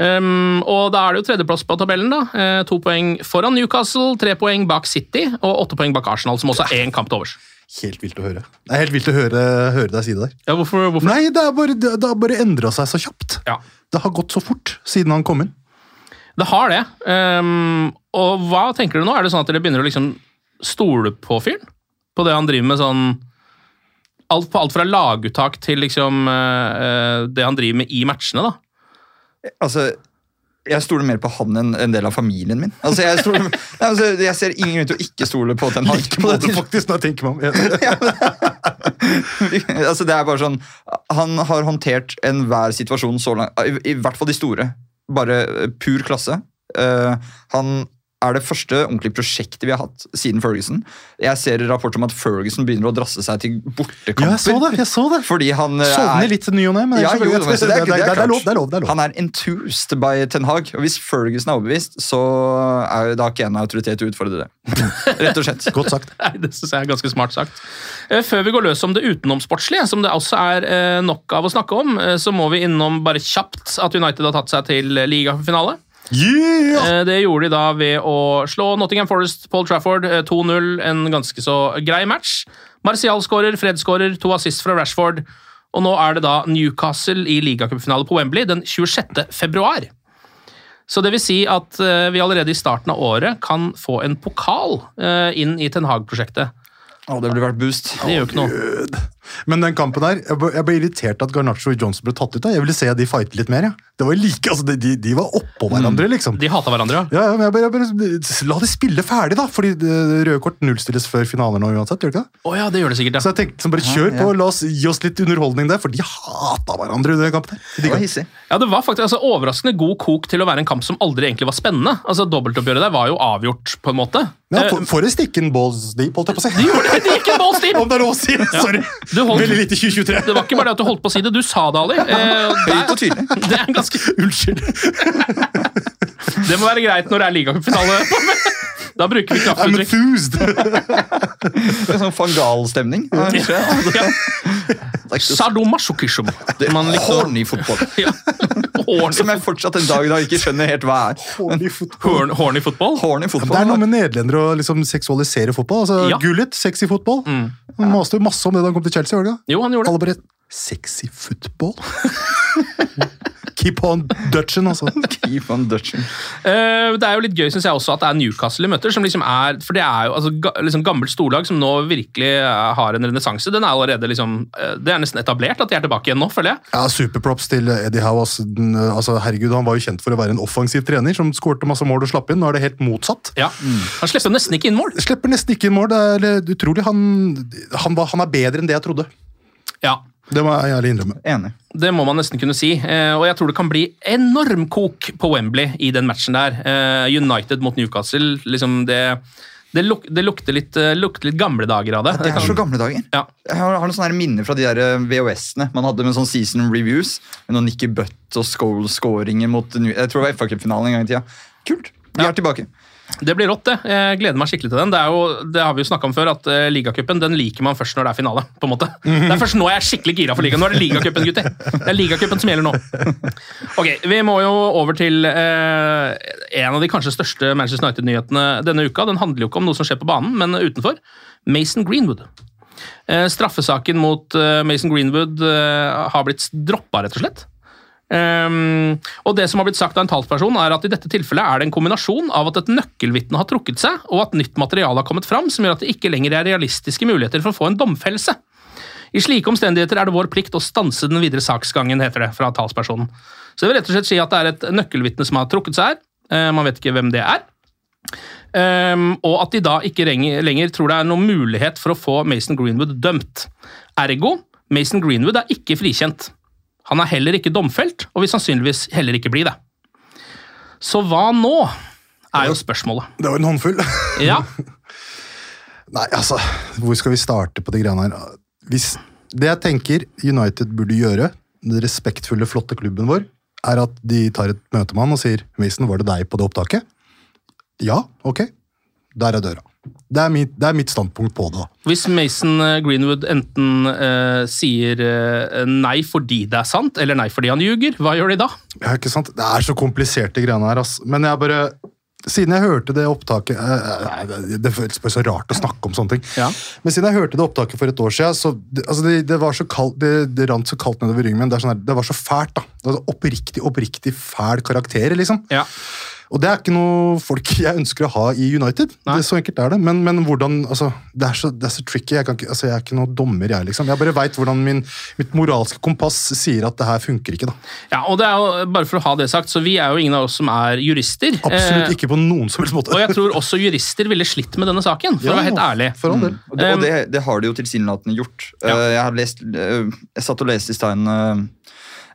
Um, og da er det jo tredjeplass på tabellen. da. Eh, to poeng foran Newcastle, tre poeng bak City og åtte poeng bak Arsenal, som også har én kamp til overs. Helt vilt å høre. Det er helt vilt å høre, høre deg si det der. Ja, hvorfor, hvorfor? Nei, det har bare, det, det har bare endra seg så kjapt. Ja. Det har gått så fort siden han kom inn. Det har det. Um, og hva tenker du nå? Er det sånn at dere begynner å liksom stole på fyren? På det han driver med sånn Alt, på alt fra laguttak til liksom uh, det han driver med i matchene, da. Altså, jeg stoler mer på han enn en del av familien min. Altså, jeg, stoler, altså, jeg ser ingen grunn til å ikke stole på Ten Hag. Like måte, faktisk, når jeg tenker meg om. altså, det er bare sånn Han har håndtert enhver situasjon så langt, i, i hvert fall de store. Bare eh, pur klasse. Uh, han er det første ordentlige prosjektet vi har hatt siden Ferguson. Jeg ser rapporter om at Ferguson begynner å drasse seg til bortekamper. Ja, jeg så det, jeg så det. Fordi han eh, Sovner er litt ny og ne, men ja, jo, det, er, det, er, det er lov. det er lov, det er lov. Han er enthused by Ten Hag. Og hvis Ferguson er overbevist, så er det ikke en autoritet til å utfordre det. Rett og slett. Godt sagt. Nei, Det synes jeg er ganske smart sagt. Eh, Før vi går løs om det utenomsportslige, som det også er eh, nok av å snakke om, så må vi innom bare kjapt at United har tatt seg til ligafinale. Yeah! Eh, Det gjorde de da ved å slå Nottingham Forest, Paul Trafford, eh, 2-0. En ganske så grei match. Martial skårer, Fred skårer, to assist fra Rashford. Og nå er det da Newcastle i ligacupfinale på Wembley den 26. februar. Så det vil si at eh, vi allerede i starten av året kan få en pokal inn i Ten Hag-prosjektet. Å, det burde vært boost. Det gjør ikke noe. Men den kampen der, jeg ble, jeg ble irritert at Garnaccio og Johnson ble tatt ut. da. Jeg ville se de fighte litt mer. Ja. Det var like, altså, de, de, var oppå hverandre, liksom. De hata hverandre, ja. Ja, ja, men jeg bare, jeg bare, La de spille ferdig, da! Fordi eh, røde kort nullstilles før finaler nå uansett. gjør det ikke det? Oh, ja, det gjør det sikkert, Så jeg tenkte liksom, bare kjør på, la oss gi oss litt underholdning der, for de hata hverandre under den kampen. De Det var hissig. Ja, Det var faktisk altså, overraskende god kok til å være en kamp som aldri egentlig var spennende. Altså, Dobbeltoppgjøret der var jo avgjort, på en måte. Ja, For, for, for en balls deep, holdt jeg på å si. De gjorde det! De gikk en balls deep! Om det er lov å si! Sorry. Du holdt- Veldig lite 2023. Det var ikke bare det at du holdt på å si det, du sa det, Ali. Eh, Høyt og tydelig. det, er ganske, Unnskyld. det må være greit når det er ligacupfinale. Da bruker vi I'm kraftuttrykk. enthused. Det er sånn fangalstemning. Ja. Sadomasochism. Man likte Horny fotball. Ja. Horny, Som jeg fortsatt en dag i dag ikke skjønner helt hva er. Horny fotball. horn, horny fotball. Horny Det er noe med nederlendere å liksom seksualisere fotball. altså Ja. Gullit, sexy fotball. Han maste masse om det da han kom til Chelsea. var det? Jo, han gjorde det. Alle bare Sexy football? Keep on Dutchen, altså. Keep on Dutchen. Uh, Det er jo litt gøy synes jeg også at det er Newcastle de møter, som liksom er, for det er jo altså, ga, liksom gammelt storlag som nå virkelig eh, har en renessanse. Den er allerede liksom, eh, Det er nesten etablert at de er tilbake igjen nå, føler jeg. Ja, Superprops til Eddie Howe. Altså, den, altså, herregud, Han var jo kjent for å være en offensiv trener som skårte masse mål og slapp inn. Nå er det helt motsatt. Ja. Han slipper nesten ikke inn mål. Slipper nesten ikke inn mål. Det er eh, utrolig. Han, han, han er bedre enn det jeg trodde. Ja, Det må jeg ærlig innrømme. Enig. Det må man nesten kunne si. Eh, og jeg tror det kan bli enorm kok på Wembley i den matchen der. Eh, United mot Newcastle. liksom det, det, luk, det lukter, litt, eh, lukter litt gamle dager av det. Det er så gamle dager. Ja. Jeg har, har noen sånne minner fra de der VHS-ene man hadde med sånn season reviews. Med noen Nicky Butt og Scholes-skåringer mot Jeg tror det var FA-cupfinalen en gang i tida. Kult. Vi Ja. er tilbake. Det blir rått, det. Jeg gleder meg skikkelig til den. Det, er jo, det har vi jo snakka om før, at uh, ligacupen den liker man først når det er finale. på en måte. Det er først nå jeg er skikkelig gira for ligaen. Nå er det ligacupen, gutter. Det er ligacupen som gjelder nå. Ok, Vi må jo over til uh, en av de kanskje største Manchester United-nyhetene denne uka. Den handler jo ikke om noe som skjer på banen, men utenfor. Mason Greenwood. Uh, straffesaken mot Mason Greenwood har blitt droppa, rett og slett. Um, og det som har blitt sagt av en talsperson er at I dette tilfellet er det en kombinasjon av at et nøkkelvitne har trukket seg, og at nytt materiale har kommet fram som gjør at det ikke lenger er realistiske muligheter for å få en domfellelse. I slike omstendigheter er det vår plikt å stanse den videre saksgangen, heter det fra talspersonen. Så det vil rett og slett si at det er et nøkkelvitne som har trukket seg her. uh, man vet ikke hvem det er. Um, og at de da ikke lenger, tror det er noen mulighet for å få Mason Greenwood dømt. Ergo, Mason Greenwood er ikke frikjent. Han er heller ikke domfelt, og vil sannsynligvis heller ikke bli det. Så hva nå, er jo spørsmålet. Det var en håndfull. Ja, Nei, altså, hvor skal vi starte på de greiene her? Hvis det jeg tenker United burde gjøre, den respektfulle, flotte klubben vår, er at de tar et møte med han og sier Mason, var det deg på det opptaket? Ja, ok. Der er døra. Det er, mitt, det er mitt standpunkt på det. Hvis Mason eh, Greenwood enten eh, sier eh, nei fordi det er sant, eller nei fordi han ljuger, hva gjør de da? Ja, ikke sant? Det er så kompliserte greiene her, ass. Men jeg bare Siden jeg hørte det opptaket eh, nei, det, føles bare så rart å snakke om sånne ting. Ja. Men siden jeg hørte det opptaket for et år siden, så altså det, det var så kaldt, det, det rant så kaldt nedover ryggen min. Det, sånn det var så fælt, da. Det var oppriktig, oppriktig fæl karakter, liksom. Ja. Og det er ikke noe folk jeg ønsker å ha i United. Nei. Det, så enkelt er det. Men, men hvordan altså, det, er så, det er så tricky. Jeg, kan ikke, altså, jeg er ikke noen dommer, jeg. liksom. Jeg bare veit hvordan min, mitt moralske kompass sier at det her funker ikke. da. Ja, og det er jo, bare for å ha det sagt, så Vi er jo ingen av oss som er jurister. Absolutt Eh, ikke på noen som helst måte. Og jeg tror også jurister ville slitt med denne saken, for å være helt ærlig. For del. Og det, Um, og det, det har de jo tilsynelatende gjort. Ja. Eh, jeg, har lest, eh, jeg satt og leste i stad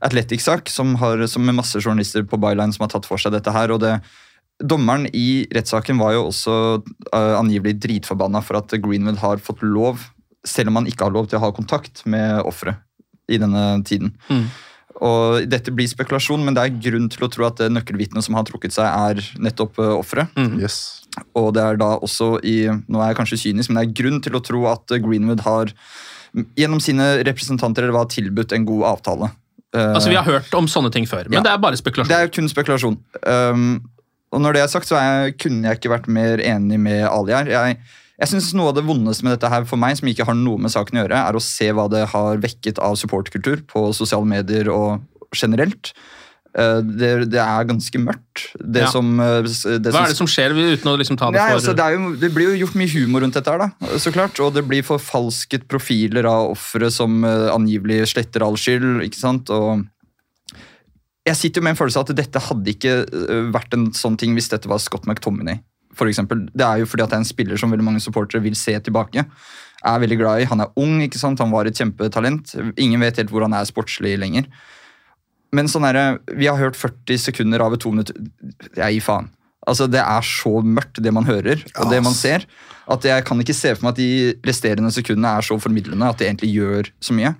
en Athletic-sak som, har- som med masse journalister på byline som har tatt for seg dette her. og det Dommeren i rettssaken var jo også uh, angivelig dritforbanna for at Greenwood har fått lov, selv om han ikke har lov til å ha kontakt med offeret i denne tiden. Mm. Og Dette blir spekulasjon, men det er grunn til å tro at det nøkkelvitnet som har trukket seg, er nettopp uh, offeret. Yes. Og det er da også i Nå er jeg kanskje kynisk, men det er grunn til å tro at Greenwood har gjennom sine representanter eller hva tilbudt en god avtale. Eh, Altså, Vi har hørt om sånne ting før, men Ja. det er bare spekulasjon. Det er kun spekulasjon. Um, og når det er sagt, så jeg, kunne jeg ikke vært mer enig med Ali her. Jeg, jeg synes Noe av det vondeste med dette her for meg, som ikke har noe med saken å gjøre, er å se hva det har vekket av supportkultur på sosiale medier og generelt. Eh, det, det er ganske mørkt. Det Ja. som, eh, det Hva er det som skjer, uten å liksom ta det Nei, for altså, det, jo, det blir jo gjort mye humor rundt dette, her da, så klart. Og det blir forfalsket profiler av ofre som eh, angivelig sletter all skyld. ikke sant? Og jeg sitter jo med en følelse av at dette hadde ikke vært en sånn ting hvis dette var Scott McTominay. For eksempel. det er jo fordi at det er en spiller som veldig mange supportere vil se tilbake. Er veldig glad i. Han er ung, ikke sant? han var et kjempetalent. Ingen vet helt hvor han er sportslig lenger. Men sånn her, vi har hørt 40 sekunder av et to minutter Jeg gir faen. Altså, Det er så mørkt, det man hører og det man ser, at jeg kan ikke se for meg at de resterende sekundene er så formidlende at det egentlig gjør så mye.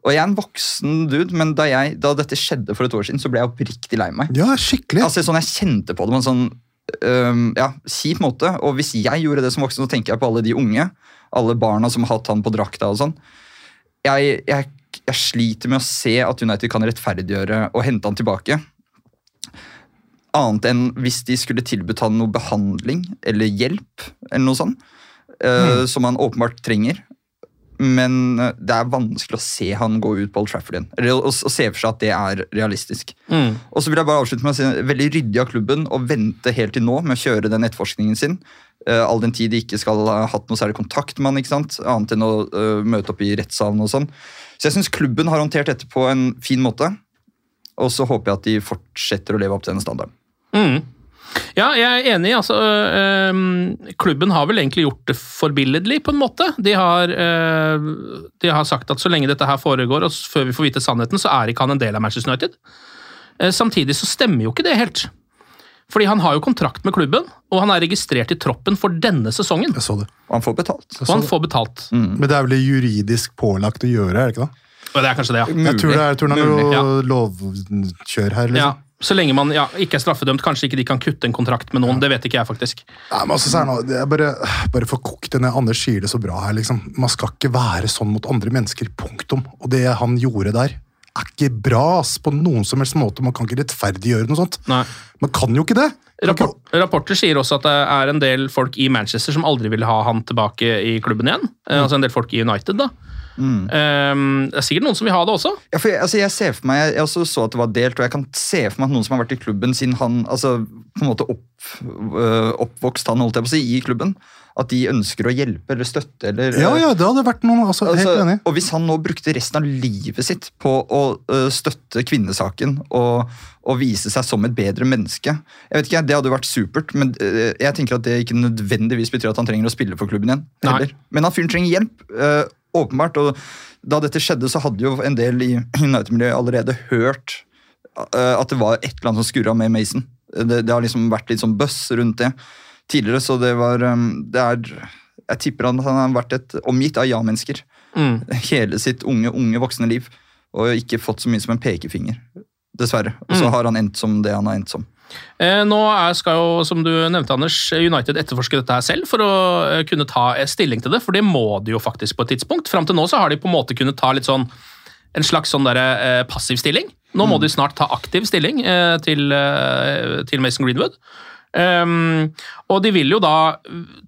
Og jeg er en voksen dude, men da, jeg, da dette skjedde for et år siden, så ble jeg oppriktig lei meg. Ja, skikkelig. Altså, sånn Jeg kjente på det på en sånn um, ja, kjip måte. Og hvis jeg gjorde det som voksen, så tenker jeg på alle de unge. Alle barna som har hatt han på drakta og sånn. Jeg, jeg, jeg sliter med å se at United kan rettferdiggjøre og hente han tilbake. Annet enn hvis de skulle tilbudt han noe behandling eller hjelp, eller noe sånt. øh, Som han åpenbart trenger. Men øh, det er vanskelig å se han gå ut på Old Trafford igjen. Å, å se for seg at det er realistisk. Mm. Og så vil jeg bare avslutte med å si veldig ryddig av klubben å vente helt til nå med å kjøre den etterforskningen sin. Uh, all den tid de ikke skal ha hatt noe særlig kontakt med han, ikke sant? annet enn å uh, møte opp i rettssalen og sånn. Så jeg syns klubben har håndtert dette på en fin måte. Og så håper jeg at de fortsetter å leve opp til denne standarden. Mm. Ja, jeg er enig. altså øh, Klubben har vel egentlig gjort det forbilledlig, på en måte. De har, øh, de har sagt at så lenge dette her foregår, og før vi får vite sannheten, så er ikke han en del av Manchester United. Eh, Samtidig så stemmer jo ikke det helt. Fordi han har jo kontrakt med klubben, og han er registrert i troppen for denne sesongen. Jeg så det. Og han får betalt. Og han får betalt. Men det er vel juridisk pålagt å gjøre, er det ikke det? Og det er kanskje det, ja. Jeg tror det er, tror det er Mulig, noe lovkjør her. ja. liksom. Så lenge man ja, ikke er straffedømt, kanskje ikke de kan kutte en kontrakt med noen. Det vet ikke jeg, faktisk. Nei, men altså, så er det er bare, bare for kokt det ned. Anders sier det så bra her. liksom. Man skal ikke være sånn mot andre mennesker. Punktum. Og det han gjorde der, er ikke bra ass, på noen som helst måte. Man kan ikke rettferdiggjøre noe sånt. Nei. Man kan jo ikke det. Rapport, rapporter sier også at det er en del folk i Manchester som aldri vil ha han tilbake i klubben igjen. Mm. Altså en del folk i United, da. Eh, det er sikkert noen som vil ha det også. Ja, for jeg, altså jeg ser for meg, jeg, jeg også så at det var delt, og jeg kan se for meg at noen som har vært i klubben siden han altså på en måte opp, øh, oppvokst han holdt jeg på å si, i klubben, at de ønsker å hjelpe eller støtte. eller... Ja, ja, det hadde vært noen altså, Altså, Helt enig. og hvis han nå brukte resten av livet sitt på å uh, støtte kvinnesaken og, og vise seg som et bedre menneske jeg vet ikke, Det hadde vært supert, men uh, jeg tenker at det ikke nødvendigvis betyr at han trenger å spille for klubben igjen. Men han fyren trenger hjelp, øh, åpenbart. og Da dette skjedde, så hadde jo en del i United-miljøet allerede hørt øh, at det var et eller annet som skurra med Mason. Det, det har liksom vært litt sånn buzz rundt det tidligere, så det var øh, det er, Jeg tipper han, han har vært et, omgitt av ja-mennesker Mm. hele sitt unge, unge voksne liv og ikke fått så mye som en pekefinger. Dessverre. Og så Mm. har han endt som det han har endt som. Eh, Nå skal jo, som du nevnte, Anders, United etterforske dette her selv for å eh, kunne ta eh, stilling til det, for det må de jo faktisk på et tidspunkt. Fram til nå så har de på en måte kunnet ta litt sånn en slags sånn der, passiv stilling. Nå må de snart ta aktiv stilling til, til Mason Greenwood. Um, og de vil jo da,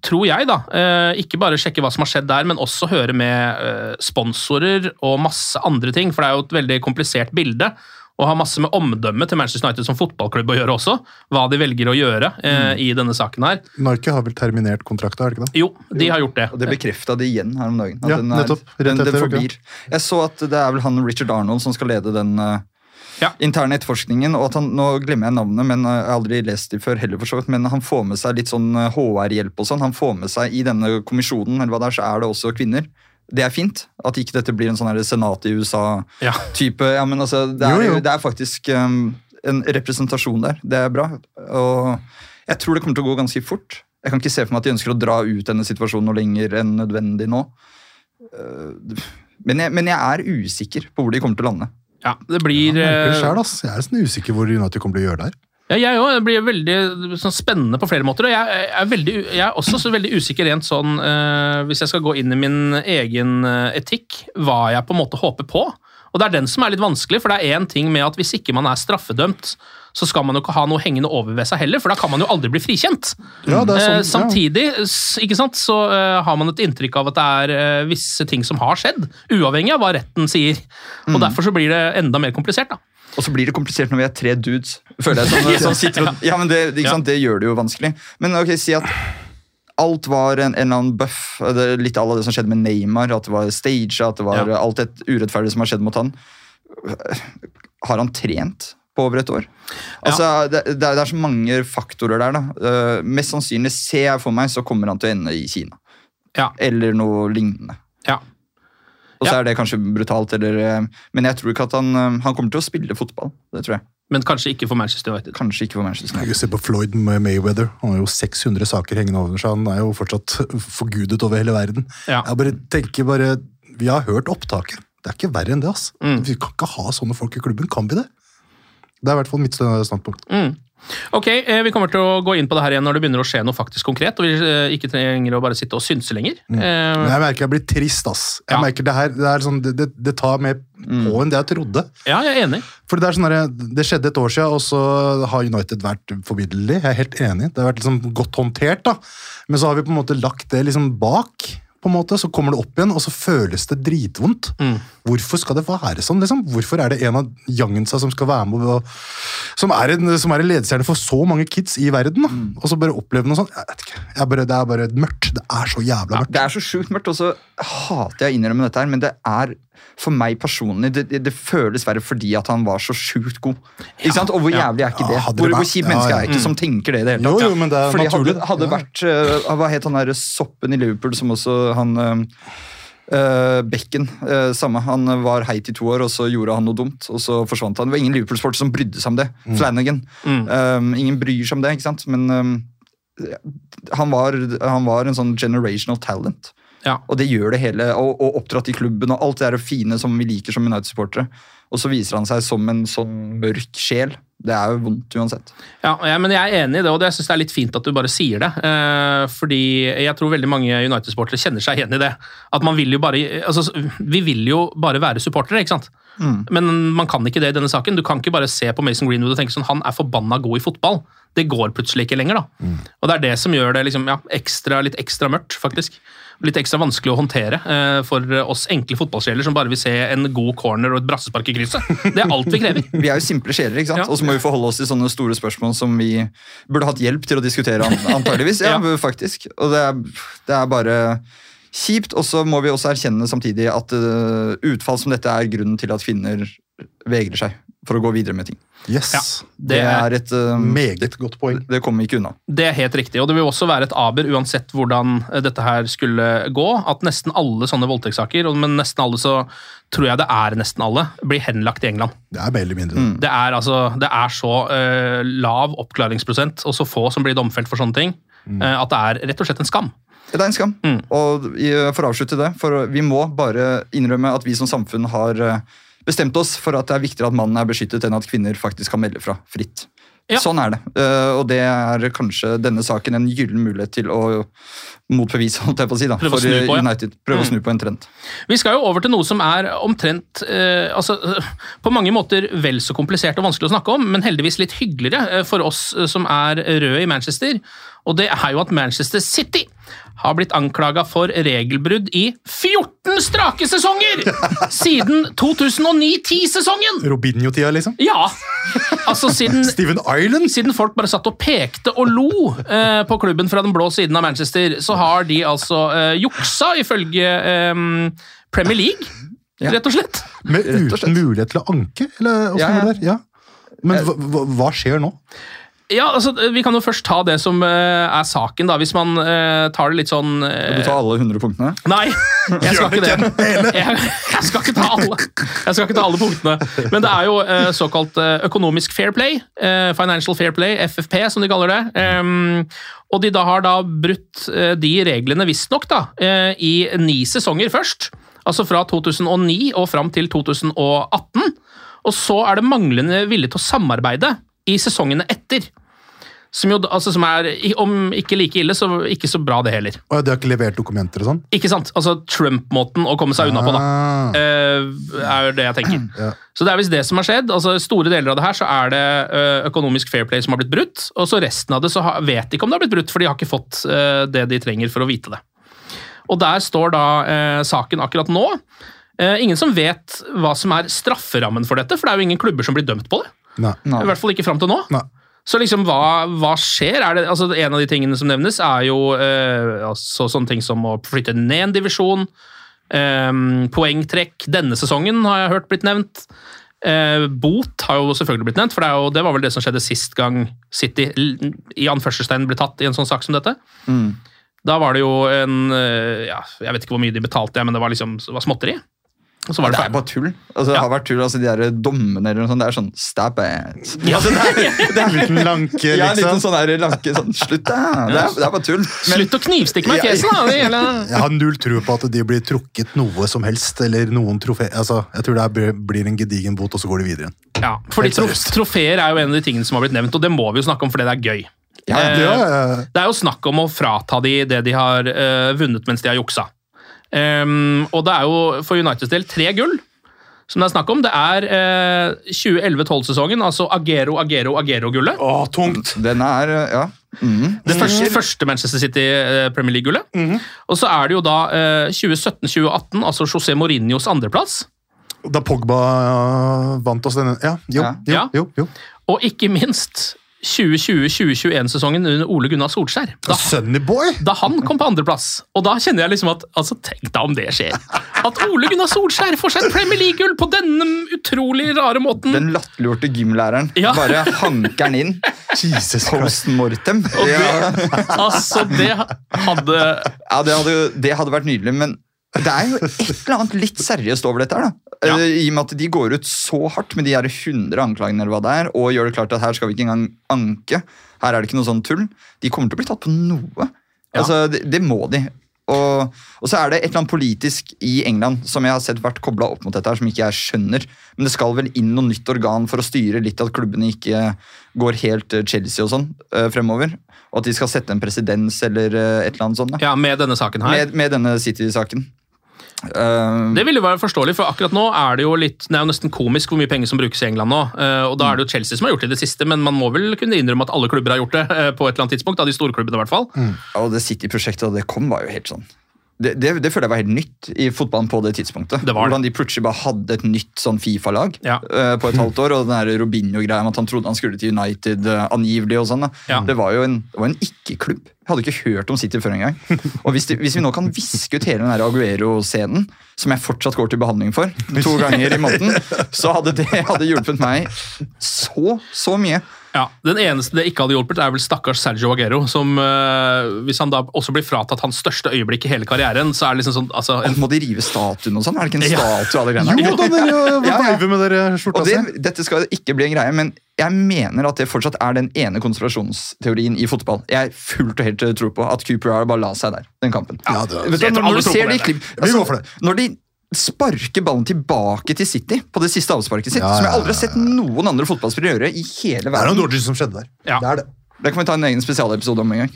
tror jeg, da, uh, ikke bare sjekke hva som har skjedd der, men også høre med uh, sponsorer og masse andre ting, for det er jo et veldig komplisert bilde. Og har masse med omdømmet til Manchester United som fotballklubb å gjøre også. Hva de velger å gjøre eh, i denne saken her. Narke har vel terminert kontrakta, er det ikke det? Jo, de har gjort det. Og det bekrefta de igjen her om dagen. At Ja, den, er, nettopp. Rett den, den forblir. Jeg så at det er vel han Richard Arnold som skal lede den uh, Ja. interne etterforskningen. og at han, Nå glemmer jeg navnet, men eh, jeg har aldri lest det før heller, for så vidt, men han får med seg litt sånn eh, HR-hjelp og sånn. Han får med seg I denne kommisjonen eller hva det er, så er det også kvinner. Det er fint. At ikke dette blir en sånn senat i USA-type. Ja. Ja, men altså, det, er, Jo, jo. det er faktisk um, en representasjon der. Det er bra. Og jeg tror det kommer til å gå ganske fort. Jeg kan ikke se for meg at de ønsker å dra ut denne situasjonen noe lenger enn nødvendig nå. Uh, Men jeg, men jeg er usikker på hvor de kommer til å lande. Ja, det blir Ja, det eh, selv. Jeg er nesten usikker hvor United kommer til å gjøre det her. Ja, jeg òg. Det blir veldig sånn, spennende på flere måter. Og jeg er, veldig, jeg er også så veldig usikker rent sånn uh, Hvis jeg skal gå inn i min egen eh, etikk, hva jeg på en måte håper på. Og det er den som er litt vanskelig, for det er én ting med at hvis ikke man er straffedømt, så skal man jo ikke ha noe hengende over ved seg heller, for da kan man jo aldri bli frikjent. Ja, det er sånn, ja. samtidig ikke sant, så eh, har man et inntrykk av at det er eh, visse ting som har skjedd, uavhengig av hva retten sier. Og Derfor så blir det enda mer komplisert. da. Og så blir det komplisert når vi er tre dudes. føler jeg som, som sitter og, ja, men det, sant, det gjør det jo vanskelig. Men ok, si at alt var en, en eller annen buff. Litt à la det som skjedde med Neymar. At det var stage, at det var Ja. alt et urettferdig som har skjedd mot han. Har han trent på over et år? Altså, det, det, er, det er så mange faktorer der. da. Uh, mest sannsynlig ser jeg for meg så kommer han til å ende i Kina. Ja. Eller noe lignende. Ja. Og så Ja. er det kanskje brutalt, eller, eh, men jeg tror ikke at han, eh, han kommer til å spille fotball. Det tror jeg. Men kanskje ikke for Manchester United. Kanskje ikke for Manchester United. Se ser på Floyd Mayweather. Han har jo 600 saker hengende over seg. Han er jo fortsatt forgudet over hele verden. Ja. Jeg bare tenker bare, Vi har hørt opptaket. Det er ikke verre enn det. ass. Mm. Vi kan ikke ha sånne folk i klubben. Kan vi det? Det er i hvert fall mitt standpunkt. Mm. Ok, eh, Vi kommer til å gå inn på det her igjen når det begynner å skje noe faktisk konkret. og vi eh, ikke trenger å bare sitte og synse lenger. Men Eh, jeg merker jeg blir trist. ass. Jeg Ja. merker Det her, det, sånn, det, det, tar mer på enn det jeg trodde. ja, jeg er enig. For Det er sånn der, det skjedde et år siden, og så har United vært forbilledlig. Jeg er helt enig. Det har vært liksom godt håndtert. da. Men så har vi på en måte lagt det liksom bak. På en måte, Så kommer det opp igjen, og så føles det dritvondt. Mm. Hvorfor skal det være sånn? liksom? Hvorfor er det en av Youngensa som skal være med og, som, er en, som er en ledestjerne for så mange kids i verden? mm. Og så bare oppleve noe sånt. Jeg vet ikke. Jeg bare, det er bare mørkt. Det er så jævla mørkt. Det er så sjukt mørkt, og så hater jeg å innrømme dette her, men det er for meg personlig det, det, det føles verre fordi at han var så sjukt god. Ikke sant? Og hvor jævlig er ikke det? hvor hvor kjipt menneske er ikke som tenker det i det hele tatt? jo, jo, men det er Fordi naturlig. hadde, hadde vært uh, Hva het han derre soppen i Liverpool som også han uh, Bekken, uh, samme. Han var heit i to år, og så gjorde han noe dumt, og så forsvant han. Det var ingen Liverpool-sport som brydde seg om det. Flanagan. Mm. Um, ingen bryr seg om det, ikke sant? Men um, han, var, han var en sånn generational talent. Ja. Og det gjør det hele, og, og oppdratt i klubben og alt det der fine som vi liker som United-supportere. Og så viser han seg som en sånn mørk sjel. Det er jo vondt uansett. Ja, ja, men Jeg er enig i det, og jeg synes det er litt fint at du bare sier det. Eh, fordi jeg tror veldig mange United-sportere kjenner seg igjen i det. At man vil jo bare, altså, Vi vil jo bare være supportere, ikke sant? Men man kan ikke det i denne saken. Du kan ikke bare se på Mason Greenwood og tenke sånn, han er forbanna god i fotball. Det går plutselig ikke lenger. da. Og Det er det som gjør det liksom, ja, ekstra, litt ekstra mørkt, faktisk. Litt ekstra vanskelig å håndtere eh, for oss enkle fotballsjeler som bare vil se en god corner og et brassespark i krysset. Det er alt vi krever. Vi er jo simple sjeler, ikke sant? Ja. og så må vi forholde oss til sånne store spørsmål som vi burde hatt hjelp til å diskutere, antageligvis. Ja, Ja. faktisk. Og det er, det er bare kjipt. Og så må vi også erkjenne samtidig at uh, utfall som dette er grunnen til at kvinner vegrer seg for å gå videre med ting. Yes. Ja, Det, er et uh, Meget godt poeng. Det kommer vi ikke unna. Det er helt riktig, og det vil også være et aber uansett hvordan eh, dette her skulle gå. At nesten alle sånne voldtektssaker, men nesten alle så tror jeg det er nesten alle, blir henlagt i England. Det er veldig mindre. mindre. Det er, altså, det er så uh, lav oppklaringsprosent og så få som blir domfelt for sånne ting, eh, at det er rett og slett en skam. Det er en skam. Mm. Og for å avslutte det, for vi må bare innrømme at vi som samfunn har uh, bestemt oss for at det er viktigere at mannen er beskyttet enn at kvinner faktisk kan melde fra fritt. Ja. Sånn er det. Eh, og det er kanskje denne saken en gyllen mulighet til å motbevise, holdt jeg på å si, da, Prøve å for snu på. United. Prøve å snu på en trend. Vi skal jo over til noe som er omtrent eh, altså, eh, På mange måter vel så komplisert og vanskelig å snakke om, men heldigvis litt hyggeligere eh, for oss eh, som er røde i Manchester. Og det er jo at Manchester City har blitt anklaga for regelbrudd i 14 strake sesonger! Siden 2009-10-sesongen! Robinho-tida, liksom. Ja! Altså siden Steven Island. siden folk bare satt og pekte og lo eh, på klubben fra den blå siden av Manchester, så har de altså eh, juksa, ifølge eh, Premier League, Ja. rett og slett. Med uten mulighet til å anke? Eller åssen Ja, ja. det der? Ja. Men hva, hva, hva skjer nå? Ja, altså, Vi kan jo først ta det som eh, er saken, da, hvis man eh, tar det litt sånn eh, du ta alle 100 punktene? Nei, jeg skal ikke det. Jeg, jeg skal ikke ta alle Jeg skal ikke ta alle punktene. Men det er jo eh, såkalt eh, økonomisk fair play. eh, Financial fair play, FFP, som de kaller det. Og de da har da brutt eh, de reglene, visstnok, eh, i ni sesonger først. Altså fra 2009 og fram til 2018. Og så er det manglende vilje til å samarbeide i sesongene etter. Som jo, altså, som er, om ikke like ille, så ikke så bra det heller. Og De har ikke levert dokumenter og sånn? Ikke sant? Altså Trump-måten å komme seg unna på, da. Eh, er det jeg tenker. Ja. Så det er visst det som har skjedd. altså Store deler av det her så er det eh, økonomisk fair play som har blitt brutt, og så resten av det så har, vet de ikke om det har blitt brutt, for de har ikke fått eh, det de trenger for å vite det. Og der står da eh, saken akkurat nå. Eh, ingen som vet hva som er strafferammen for dette, for det er jo ingen klubber som blir dømt på det. Nei. I hvert fall ikke fram til nå. Nei. Så liksom, hva, hva skjer? Er det, altså, en av de tingene som nevnes, er jo eh, altså, sånne ting som å flytte ned en divisjon. Eh, poengtrekk denne sesongen har jeg hørt blitt nevnt. Eh, bot har jo selvfølgelig blitt nevnt, for det, jo, det var vel det som skjedde sist gang City i anførselstegn ble tatt i en sånn sak som dette. Mm. Da var det jo en eh, ja, Jeg vet ikke hvor mye de betalte, men det var liksom det var småtteri. Og så var Det det er bare tull. Altså, det har vært tull, altså De der dommene eller noe sånt, det er sånn stab it. Ja. Altså, det er, det er, Liten lanke, ja, en liten liksom. sånn der lanke sånn, Slutt, da! Det er, det er bare tull. Men Slutt å knivstikke meg i Ja, fjeset, da! Det gjelder Jeg har null tro på at de blir trukket noe som helst, eller noen trofé. Altså, jeg tror det blir en gedigen bot, og så går de videre igjen. Ja, fordi trof trofeer er jo en av de tingene som har blitt nevnt, og det må vi jo snakke om fordi det er gøy. Ja, Eh, Ja, ja, ja. Det er jo snakk om å frata de det de har uh, vunnet mens de har juksa. Ehm, og det er jo for Uniteds del tre gull som det er snakk om. Det er eh, 2011-12-sesongen, altså Agero, Agero, Agero-gullet. Å, tungt! den er Ja. Mm. Det første, første Manchester City eh, Premier League-gullet. Og så er det jo da eh, 2017-2018, altså José Mourinhos andreplass. Da Pogba uh, vant oss denne Ja, jo, Ja. jo, jo. jo. Og ikke minst 2020-2021-sesongen under Ole Gunnar Solskjær. Da Sunnyboy! da han kom på andreplass. Og da kjenner jeg liksom at altså Tenk deg om det skjer. At Ole Gunnar Solskjær får seg et Premier League-gull på denne utrolig rare måten. Den latterliggjorte gymlæreren. Ja. Bare hanker den inn. Jesus Christ. Mortem. Og det, Ja. altså, det hadde Ja, det hadde, det hadde vært nydelig, men det er jo et eller annet litt seriøst over dette. her da. Ja. Eh, I og med at de går ut så hardt med de her 100 anklagene eller hva det er, og gjør det klart at her skal vi ikke engang anke. Her er det ikke noe sånn tull. De kommer til å bli tatt på noe. Ja. Altså, det, det må de. Og, og så er det et eller annet politisk i England som jeg har sett vært kobla opp mot dette, her, som ikke jeg skjønner. Men det skal vel inn noe nytt organ for å styre litt at klubbene ikke går helt eh, Chelsea og sånn eh, fremover. Og at de skal sette en presedens eller et eller annet sånt. Da. Ja, med denne saken her. Med, med denne City-saken. Eh, Det ville jo være forståelig, for akkurat nå er det jo litt, det er jo nesten komisk hvor mye penger som brukes i England nå. Uh, Og da er det jo Chelsea som har gjort det i det siste, men man må vel kunne innrømme at alle klubber har gjort det. Uh, på et eller annet tidspunkt, av de store klubbene i hvert fall. og det City-prosjektet og det kom, var jo helt sånn det, det, det føler jeg var helt nytt i fotballen på det tidspunktet. Det var det. Hvordan de plutselig bare hadde et nytt sånn Fifa-lag Ja. uh, på et halvt år. Og den Robinho-greia med at han trodde han skulle til United uh, angivelig. og sånn. Ja. Det var jo en, en ikke-klubb. Jeg hadde ikke hørt om City før engang. Og hvis, de, hvis vi nå kan viske ut hele den Aguero-scenen, som jeg fortsatt går til behandling for, to ganger i måneden, så hadde det hadde hjulpet meg så, så mye. Ja, Den eneste det ikke hadde hjulpet, er vel stakkars Sergio Aguero. som eh, Hvis han da også blir fratatt hans største øyeblikk i hele karrieren, så er det liksom sånn altså, en, Må de rive statuen og sånn? Er det ikke en Ja. statue av det greiene? Jo da, dere Ja, ja. med dere skjorta Og det, si. dette skal ikke bli en greie, men jeg mener at det fortsatt er den ene konspirasjonsteorien i fotball. Jeg fullt og helt tror på at QPR bare la seg der, den kampen. Ja, det- Vet du, når, når du ser det de klipp, Vi går for det. Når de sparker ballen tilbake til City på det siste avsparket sitt. Ja, Som jeg aldri har sett noen andre fotballspillere gjøre i hele verden. Det er noe dårlig som skjedde der. Ja. Det er det. Det kan vi ta en egen spesialepisode om en gang.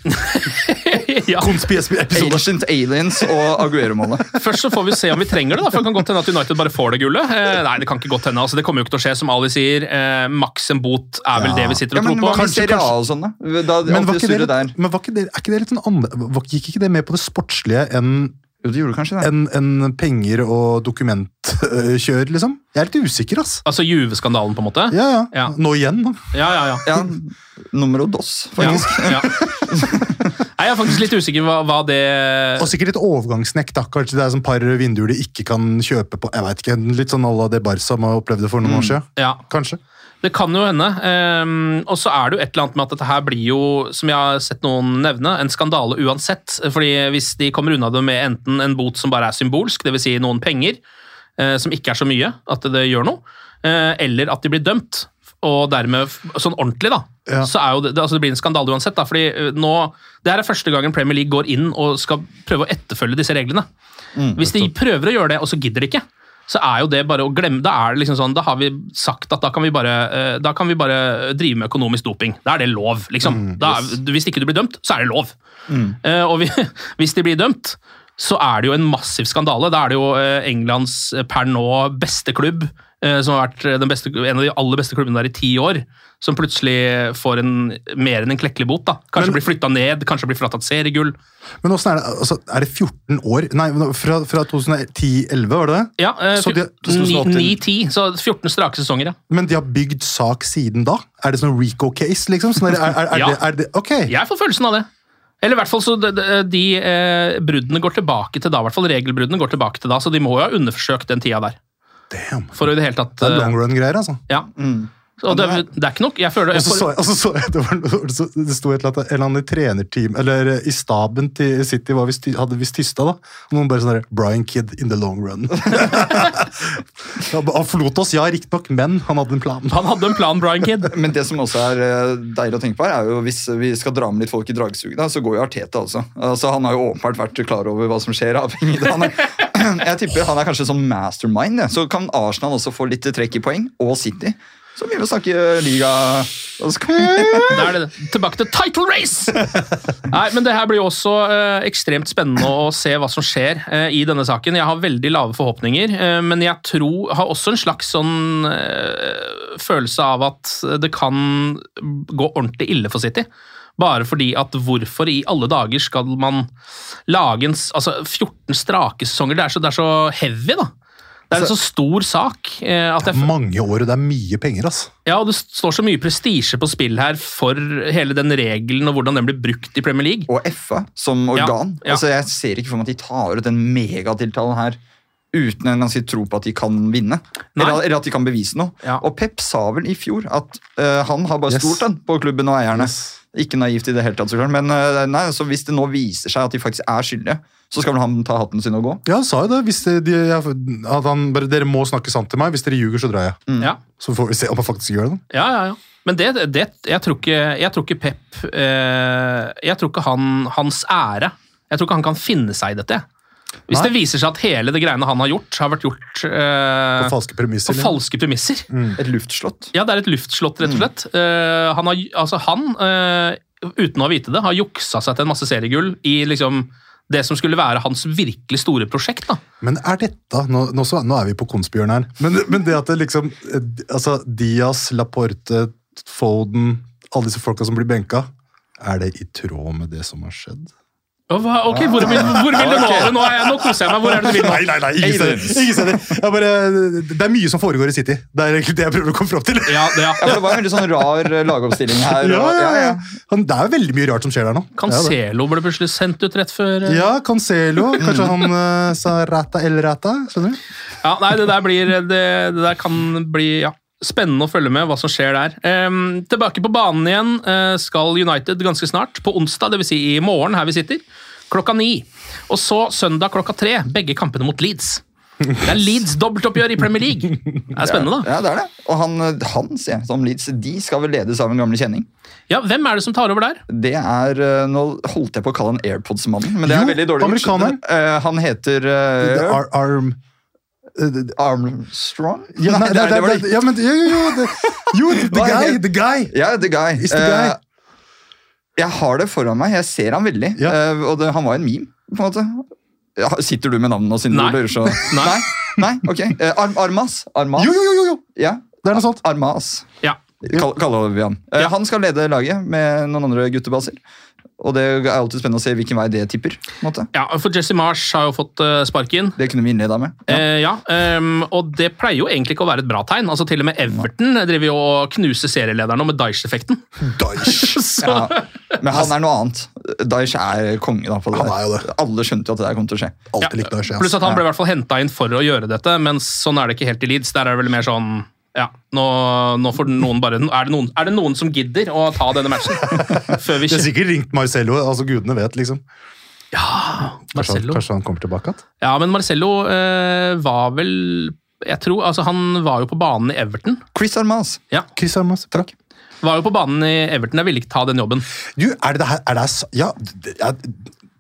ja. Ancient Aliens og Aguero-målet. Først så får vi se om vi trenger det. da, for Det kan godt hende at United bare får det gullet. Eh, nei, det kan ikke godt hende. altså Det kommer jo ikke til å skje, som Ali sier. Eh, maks en bot er vel Ja. det vi sitter Ja, og men tror på. kanskje. Og sånn, da? da Men, var ikke, det, men var ikke det, er ikke det litt sånn andre, var- Gikk ikke det mer på det sportslige enn Jo, det gjorde kanskje det. enn- enn penger og dokumentkjør, liksom? Jeg er litt usikker, ass. Altså Juve-skandalen, på en måte? Ja, ja. Ja. Nå igjen, da. Ja, ja, ja. Ja, numero dos, Ja, faktisk. ja. Nei, Jeg er faktisk litt usikker hva, hva det Og sikkert litt overgangsnekk. da. Kanskje det er sånn par vinduer de ikke kan kjøpe på. Jeg vet ikke, Litt sånn à la det Barca man opplevde for noen år siden. Ja, Kanskje. Det kan jo hende. ehm, og så er det jo et eller annet med at dette her blir jo, som jeg har sett noen nevne, en skandale uansett. Fordi hvis de kommer unna det med enten en bot som bare er symbolsk, dvs. Si noen penger, eh, som ikke er så mye at det gjør noe, eh, eller at de blir dømt, og dermed sånn ordentlig, da, Ja. så er jo det, altså det blir en skandale uansett. da, fordi eh, nå, Det her er første gangen Premier League går inn og skal prøve å etterfølge disse reglene. Hvis de prøver å gjøre det, og så gidder de ikke, så er jo det bare å glemme Da er det liksom sånn, da har vi sagt at da kan vi bare, eh, da kan vi bare drive med økonomisk doping. Da er det lov, liksom. da er, hvis ikke du blir dømt, så er det lov. Eh, og vi, hvis de blir dømt, så er det jo en massiv skandale. Da er det jo eh, Englands per nå beste klubb, som har vært den beste, en av de aller beste klubbene der i ti år, som plutselig får en, mer enn en klekkelig bot. da. Kanskje blir flytta ned, kanskje blir fratatt seriegull. Men åssen er det? Altså, er det 14 år? Nei, fra, fra 2010-2011, var det det? Ja, eh, Så de- fjor- ni- 9-10, så 14 strake sesonger, ja. Men de har bygd sak siden da? Er det sånn Rico-case, liksom? Sånn er, er, er, Ja. det, er det, ok. Jeg får følelsen av det. Eller i hvert fall så de, de, de eh, bruddene går tilbake til da, i hvert fall regelbruddene går tilbake til da, så de må jo ha undersøkt den tida der. Damn. For å i det hele tatt Det er eh, long run-greier, altså. Ja. Og det, det er ikke nok. Jeg føler jeg får... så jeg, så jeg det, var, det sto et eller annet i trenerteam Eller i staben til City var vist, hadde visst tysta, da. Og noen bare sånn der Brian Kidd in the long run. Han forlot oss, ja, riktignok, men han hadde en plan. Han hadde en plan, Brian Kidd. Men det som også er eh, deilig å tenke på, her, er jo hvis vi skal dra med litt folk i dragsuget, så går jo Arteta også. Altså, han har jo åpenbart vært klar over hva som skjer. avhengig av han er, Jeg tipper han er kanskje sånn mastermind. Ja. Så kan Arsenal også få litt trekk i poeng, og City. Så vi å snakke liga Da er det tilbake til title race! Nei, men Det her blir jo også eh, ekstremt spennende å se hva som skjer eh, i denne saken. Jeg har veldig lave forhåpninger, eh, men jeg tror, har også en slags sånn eh, følelse av at det kan gå ordentlig ille for City. Bare fordi at hvorfor i alle dager skal man lage en, altså 14 strake sesonger? Det er så, det er så heavy, da. Det er en så stor sak. eh, at er Mange år, og det er mye penger, ass. ja, og Det står så mye prestisje på spill her for hele den regelen og hvordan den blir brukt i Premier League. Og FA som organ. Ja, ja. Altså, jeg ser ikke for meg at de tar ut den megatiltalen her uten en ganske tro på at de kan vinne. Eller, eller at de kan bevise noe. Ja. Og Pep sa vel i fjor at uh, han har bare Yes. stolt den på klubben og eierne. Yes. Ikke naivt i det hele tatt, så klart. Men eh, nei, så hvis det nå viser seg at de faktisk er skyldige, så skal vel han ta hatten sin og gå. Ja, han sa jo det. Hvis de, de, at han bare, dere må snakke sant til meg. Hvis dere ljuger, så drar jeg. Ja, Så får vi se om han faktisk gjør det. ja, ja. ja. Men det, det jeg, tror ikke, jeg tror ikke Pep eh, Jeg tror ikke han, hans ære Jeg tror ikke han kan finne seg i dette. Hvis Nei. det viser seg at hele det greiene han har gjort, har vært gjort eh, På falske premisser. på falske premisser Et luftslott. Ja, det er et luftslott, rett og slett. Eh, han, har, altså han uh, uten å vite det, har juksa seg til en masse seriegull i liksom det som skulle være hans virkelig store prosjekt. da. Men er dette Nå, nå, så, nå er vi på konspirøren her. Men, men det at det liksom eh, altså Diaz, Laporte, Foden Alle disse folka som blir benka. Er det i tråd med det som har skjedd? Hva- Ok, Hvor vil, hvor vil du nå? Nå, er jeg, nå koser jeg meg. Hvor er det du vil nå? Nei, nei, nei, ingen steder. Ingen steder. Jeg bare, det er mye som foregår i City. Det er egentlig det jeg prøver å komme fram til. Ja, det, Ja, ja. Det var en veldig sånn rar eh, lagoppstilling her. Ja, og- ja, ja. Han, det er jo veldig mye rart som skjer der nå. Det. Cancelo ble plutselig sendt ut rett før eh. Ja, Cancelo. Kanskje han uh, sa rata el rata? Skjønner du? Ja, nei, det der blir Det, det der kan bli ja, spennende å følge med hva som skjer der. Um, tilbake på banen igjen uh, skal United ganske snart. På onsdag, dvs. Si i morgen, her vi sitter. Klokka ni. Og så søndag klokka tre. Begge kampene mot Leeds. Det er Leeds dobbeltoppgjør i Premier League. Det er spennende, da. Ja, det er det. Og han, han ser som Leeds, de skal vel ledes av en gamle kjenning. Ja, Hvem er det som tar over der? Det er eh, Nå holdt jeg på å kalle han AirPods-mannen, men det er Jo, veldig dårlig gjort. amerikaner. Eh, han heter uh, Ar arm Armstrong? ja, nei, nei, det, det var det, ja, men, jo, jo, jo, det, jo, the guy, the guy. Ja, The Guy. Is the guy. Uh, jeg har det foran meg. Jeg ser han veldig. Ja. Uh, og det, han var en meme, på en måte. Ja, sitter du med navnet nå, siden Nei. du lurer så Nei. Nei, Nei? ok. Uh, Ar Armas. Armas. Jo, jo, jo, jo, Ja. det er noe sånt. Armas, Ja. kall- kaller vi han. Uh, Ja. Han skal lede laget med noen andre guttebaser. Og det er alltid spennende å se hvilken vei det tipper. på en måte. ja, for Jesse Marsh har jo fått eh, sparken. Det kunne vi innleda med. Ja. Eh, ja um, og det pleier jo egentlig ikke å være et bra tegn. Altså Til og med Everton driver jo og knuser serielederen nå med Dyche-effekten. Daesh. Ja. Men han er noe annet. Daesh er konge. da på det Han er jo det. Alle skjønte jo at det der kom til å skje. Alltid likt ja. Pluss at han ble i hvert fall henta inn for å gjøre dette, men sånn er det ikke helt i Leeds. Der er det vel mer sånn ja, nå, nå får noen bare er det noen, er det noen som gidder å ta denne matchen? Før vi Det er sikkert ringt Marcello, altså gudene vet, liksom. Ja, Marcello. kanskje han kommer tilbake igjen? Ja, men Marcello eh, var vel Jeg tror, altså Han var jo på banen i Everton. Chris Armas. Ja, Chris Armas, takk. var jo på banen i Everton. Jeg ville ikke ta den jobben. Du, er det her er det- ja,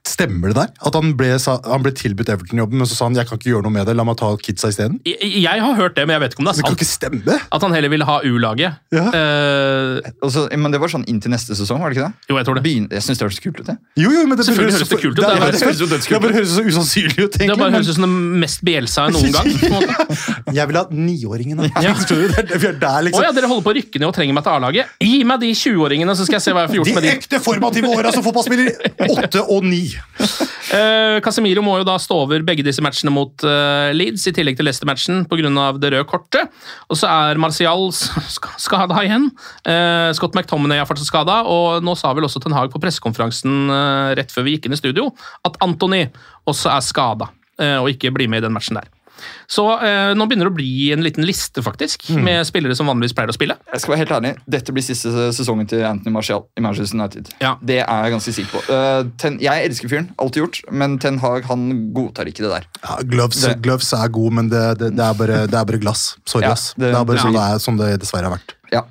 Stemmer det der? At han ble, sa, han ble tilbudt Everton-jobben, men så sa han jeg kan ikke gjøre noe med det, la meg ta kidsa isteden? Jeg, jeg har hørt det, men jeg vet ikke om det er sant. Det kan ikke stemme! At han heller ville ha U-laget. Ja. Uh, altså, men det var sånn inntil neste sesong, var det ikke det? jo, jeg tror det. Begyn jeg synes det hørtes kult ut. det. Jo, jo, men det Selvfølgelig høres det kult ut, Det, det det, bare- det, det høres det bare høres så usannsynlig ut, Det egentlig. bare men høres ut som det mest Bielsa noen gang. jeg vil ha niåringene. Ja. Det Vi er der, Å liksom. ja, dere holder på å rykke ned og trenger meg til A-laget. Gi meg de 20-åringene, så skal jeg se hva jeg får De gjort med de. ekte formative åra som fotballspiller! Åtte og ni. Eh, Casemiro må jo da stå over begge disse matchene mot uh, Leeds, i tillegg til Leicester-matchen pga. det røde kortet. Og så er Martial skada igjen. Uh, Scott McTominay er fortsatt skada, og nå sa vel også Ten Hag på pressekonferansen rett før vi gikk inn i studio at Anthony også er skada og ikke blir med i den matchen der. Så eh, nå begynner det å bli en liten liste, faktisk, med spillere som vanligvis pleier å spille. Jeg skal være helt ærlig, Dette blir siste sesongen til Anthony Martial i Manchester United. Ja. Det er jeg ganske sikker på. Uh, ten, jeg elsker fyren, alltid gjort, men Ten Hag han godtar ikke det der. Ja, gloves, Det- gloves er god, men det, det, det, er bare, det er bare glass. Sorry, Ja, ass. det- Det, er bare ja. sånn det er, som det dessverre har vært. Ja,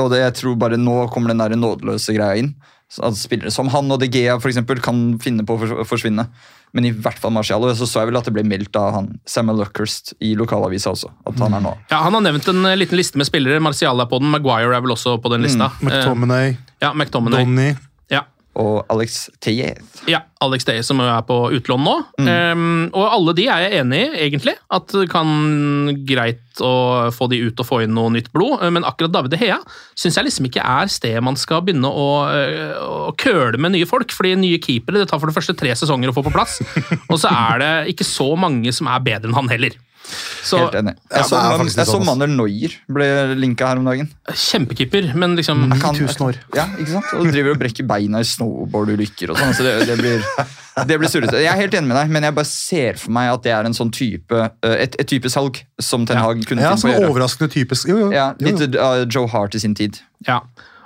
og det, jeg tror bare nå kommer den der nådeløse greia inn. Så At spillere som han og De Gea for eksempel, kan finne på å fors- forsvinne. Men i hvert fall Martial. Så så jeg vel at det ble meldt av han Samuel Luckhurst i lokalavisa også. At han er nå. Ja, Han har nevnt en eh, liten liste med spillere. Martial er på den, Maguire er vel også på den lista. Mm, McTominay, ja, McTominay. Donny. Og Alex Tejez. Ja, Alex Day, som er på utlån nå. Um, og alle de er jeg enig i, egentlig. At det kan greit å få de ut og få inn noe nytt blod. Uh, Men akkurat David De Hea syns jeg liksom ikke er stedet man skal begynne å, uh, å køle med nye folk. fordi nye keepere det tar for det første tre sesonger å få på plass. og så er det ikke så mange som er bedre enn han heller. Så Helt enig. Jeg så, ja, jeg så sånn. Manuel Neuer ble linka her om dagen. Kjempekeeper, men liksom Er ikke han- 9000 år. Ja, ikke sant? Og driver og brekker beina i snowboardulykker og sånn. Så det, det blir, det blir surrete. Jeg er helt enig med deg, men jeg bare ser for meg at det er en sånn type, eh, et, et type salg som Ten Hag kunne Ja, finne på sånn å gjøre. overraskende typisk. Jo, jo. Ja, jo, jo. litt uh, Joe Hart i sin tid. Ja,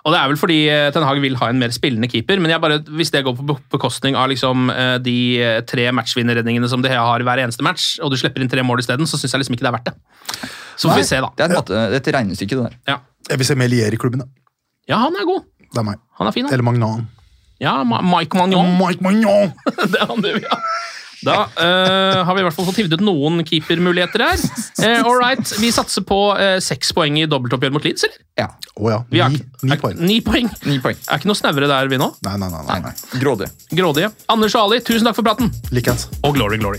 og det er vel fordi eh, Ten Hag vil ha en mer spillende keeper, men jeg bare, hvis det går på bekostning av liksom, eh, de eh, tre matchvinnerredningene som de har i hver eneste match, og du slipper inn tre mål isteden, så syns jeg liksom ikke det er verdt det. Så får Nei. vi se, da. Det er et, matte, det er et regnestykke, det der. Ja. Jeg vil se Melier i klubben. da. ja, han er god. Det er meg. Han er fin, da. Eller Magnan. Ja, Ma Mike Magnon. Mike Magnon! det er han du vil ha. Da uh, har vi i hvert fall fått hivd ut noen keepermuligheter her. Uh, all right, Vi satser på seks poeng i dobbeltoppgjør mot Leeds, eller? Ja, Oh, ja. Ni, ni er- poeng. Ni poeng. ni poeng. Er ikke noe snauere der, vi nå? Nei, nei, nei. Nei, nei. Grådig. Grådig. Anders og Ali, tusen takk for praten. Likens. Og glory, glory.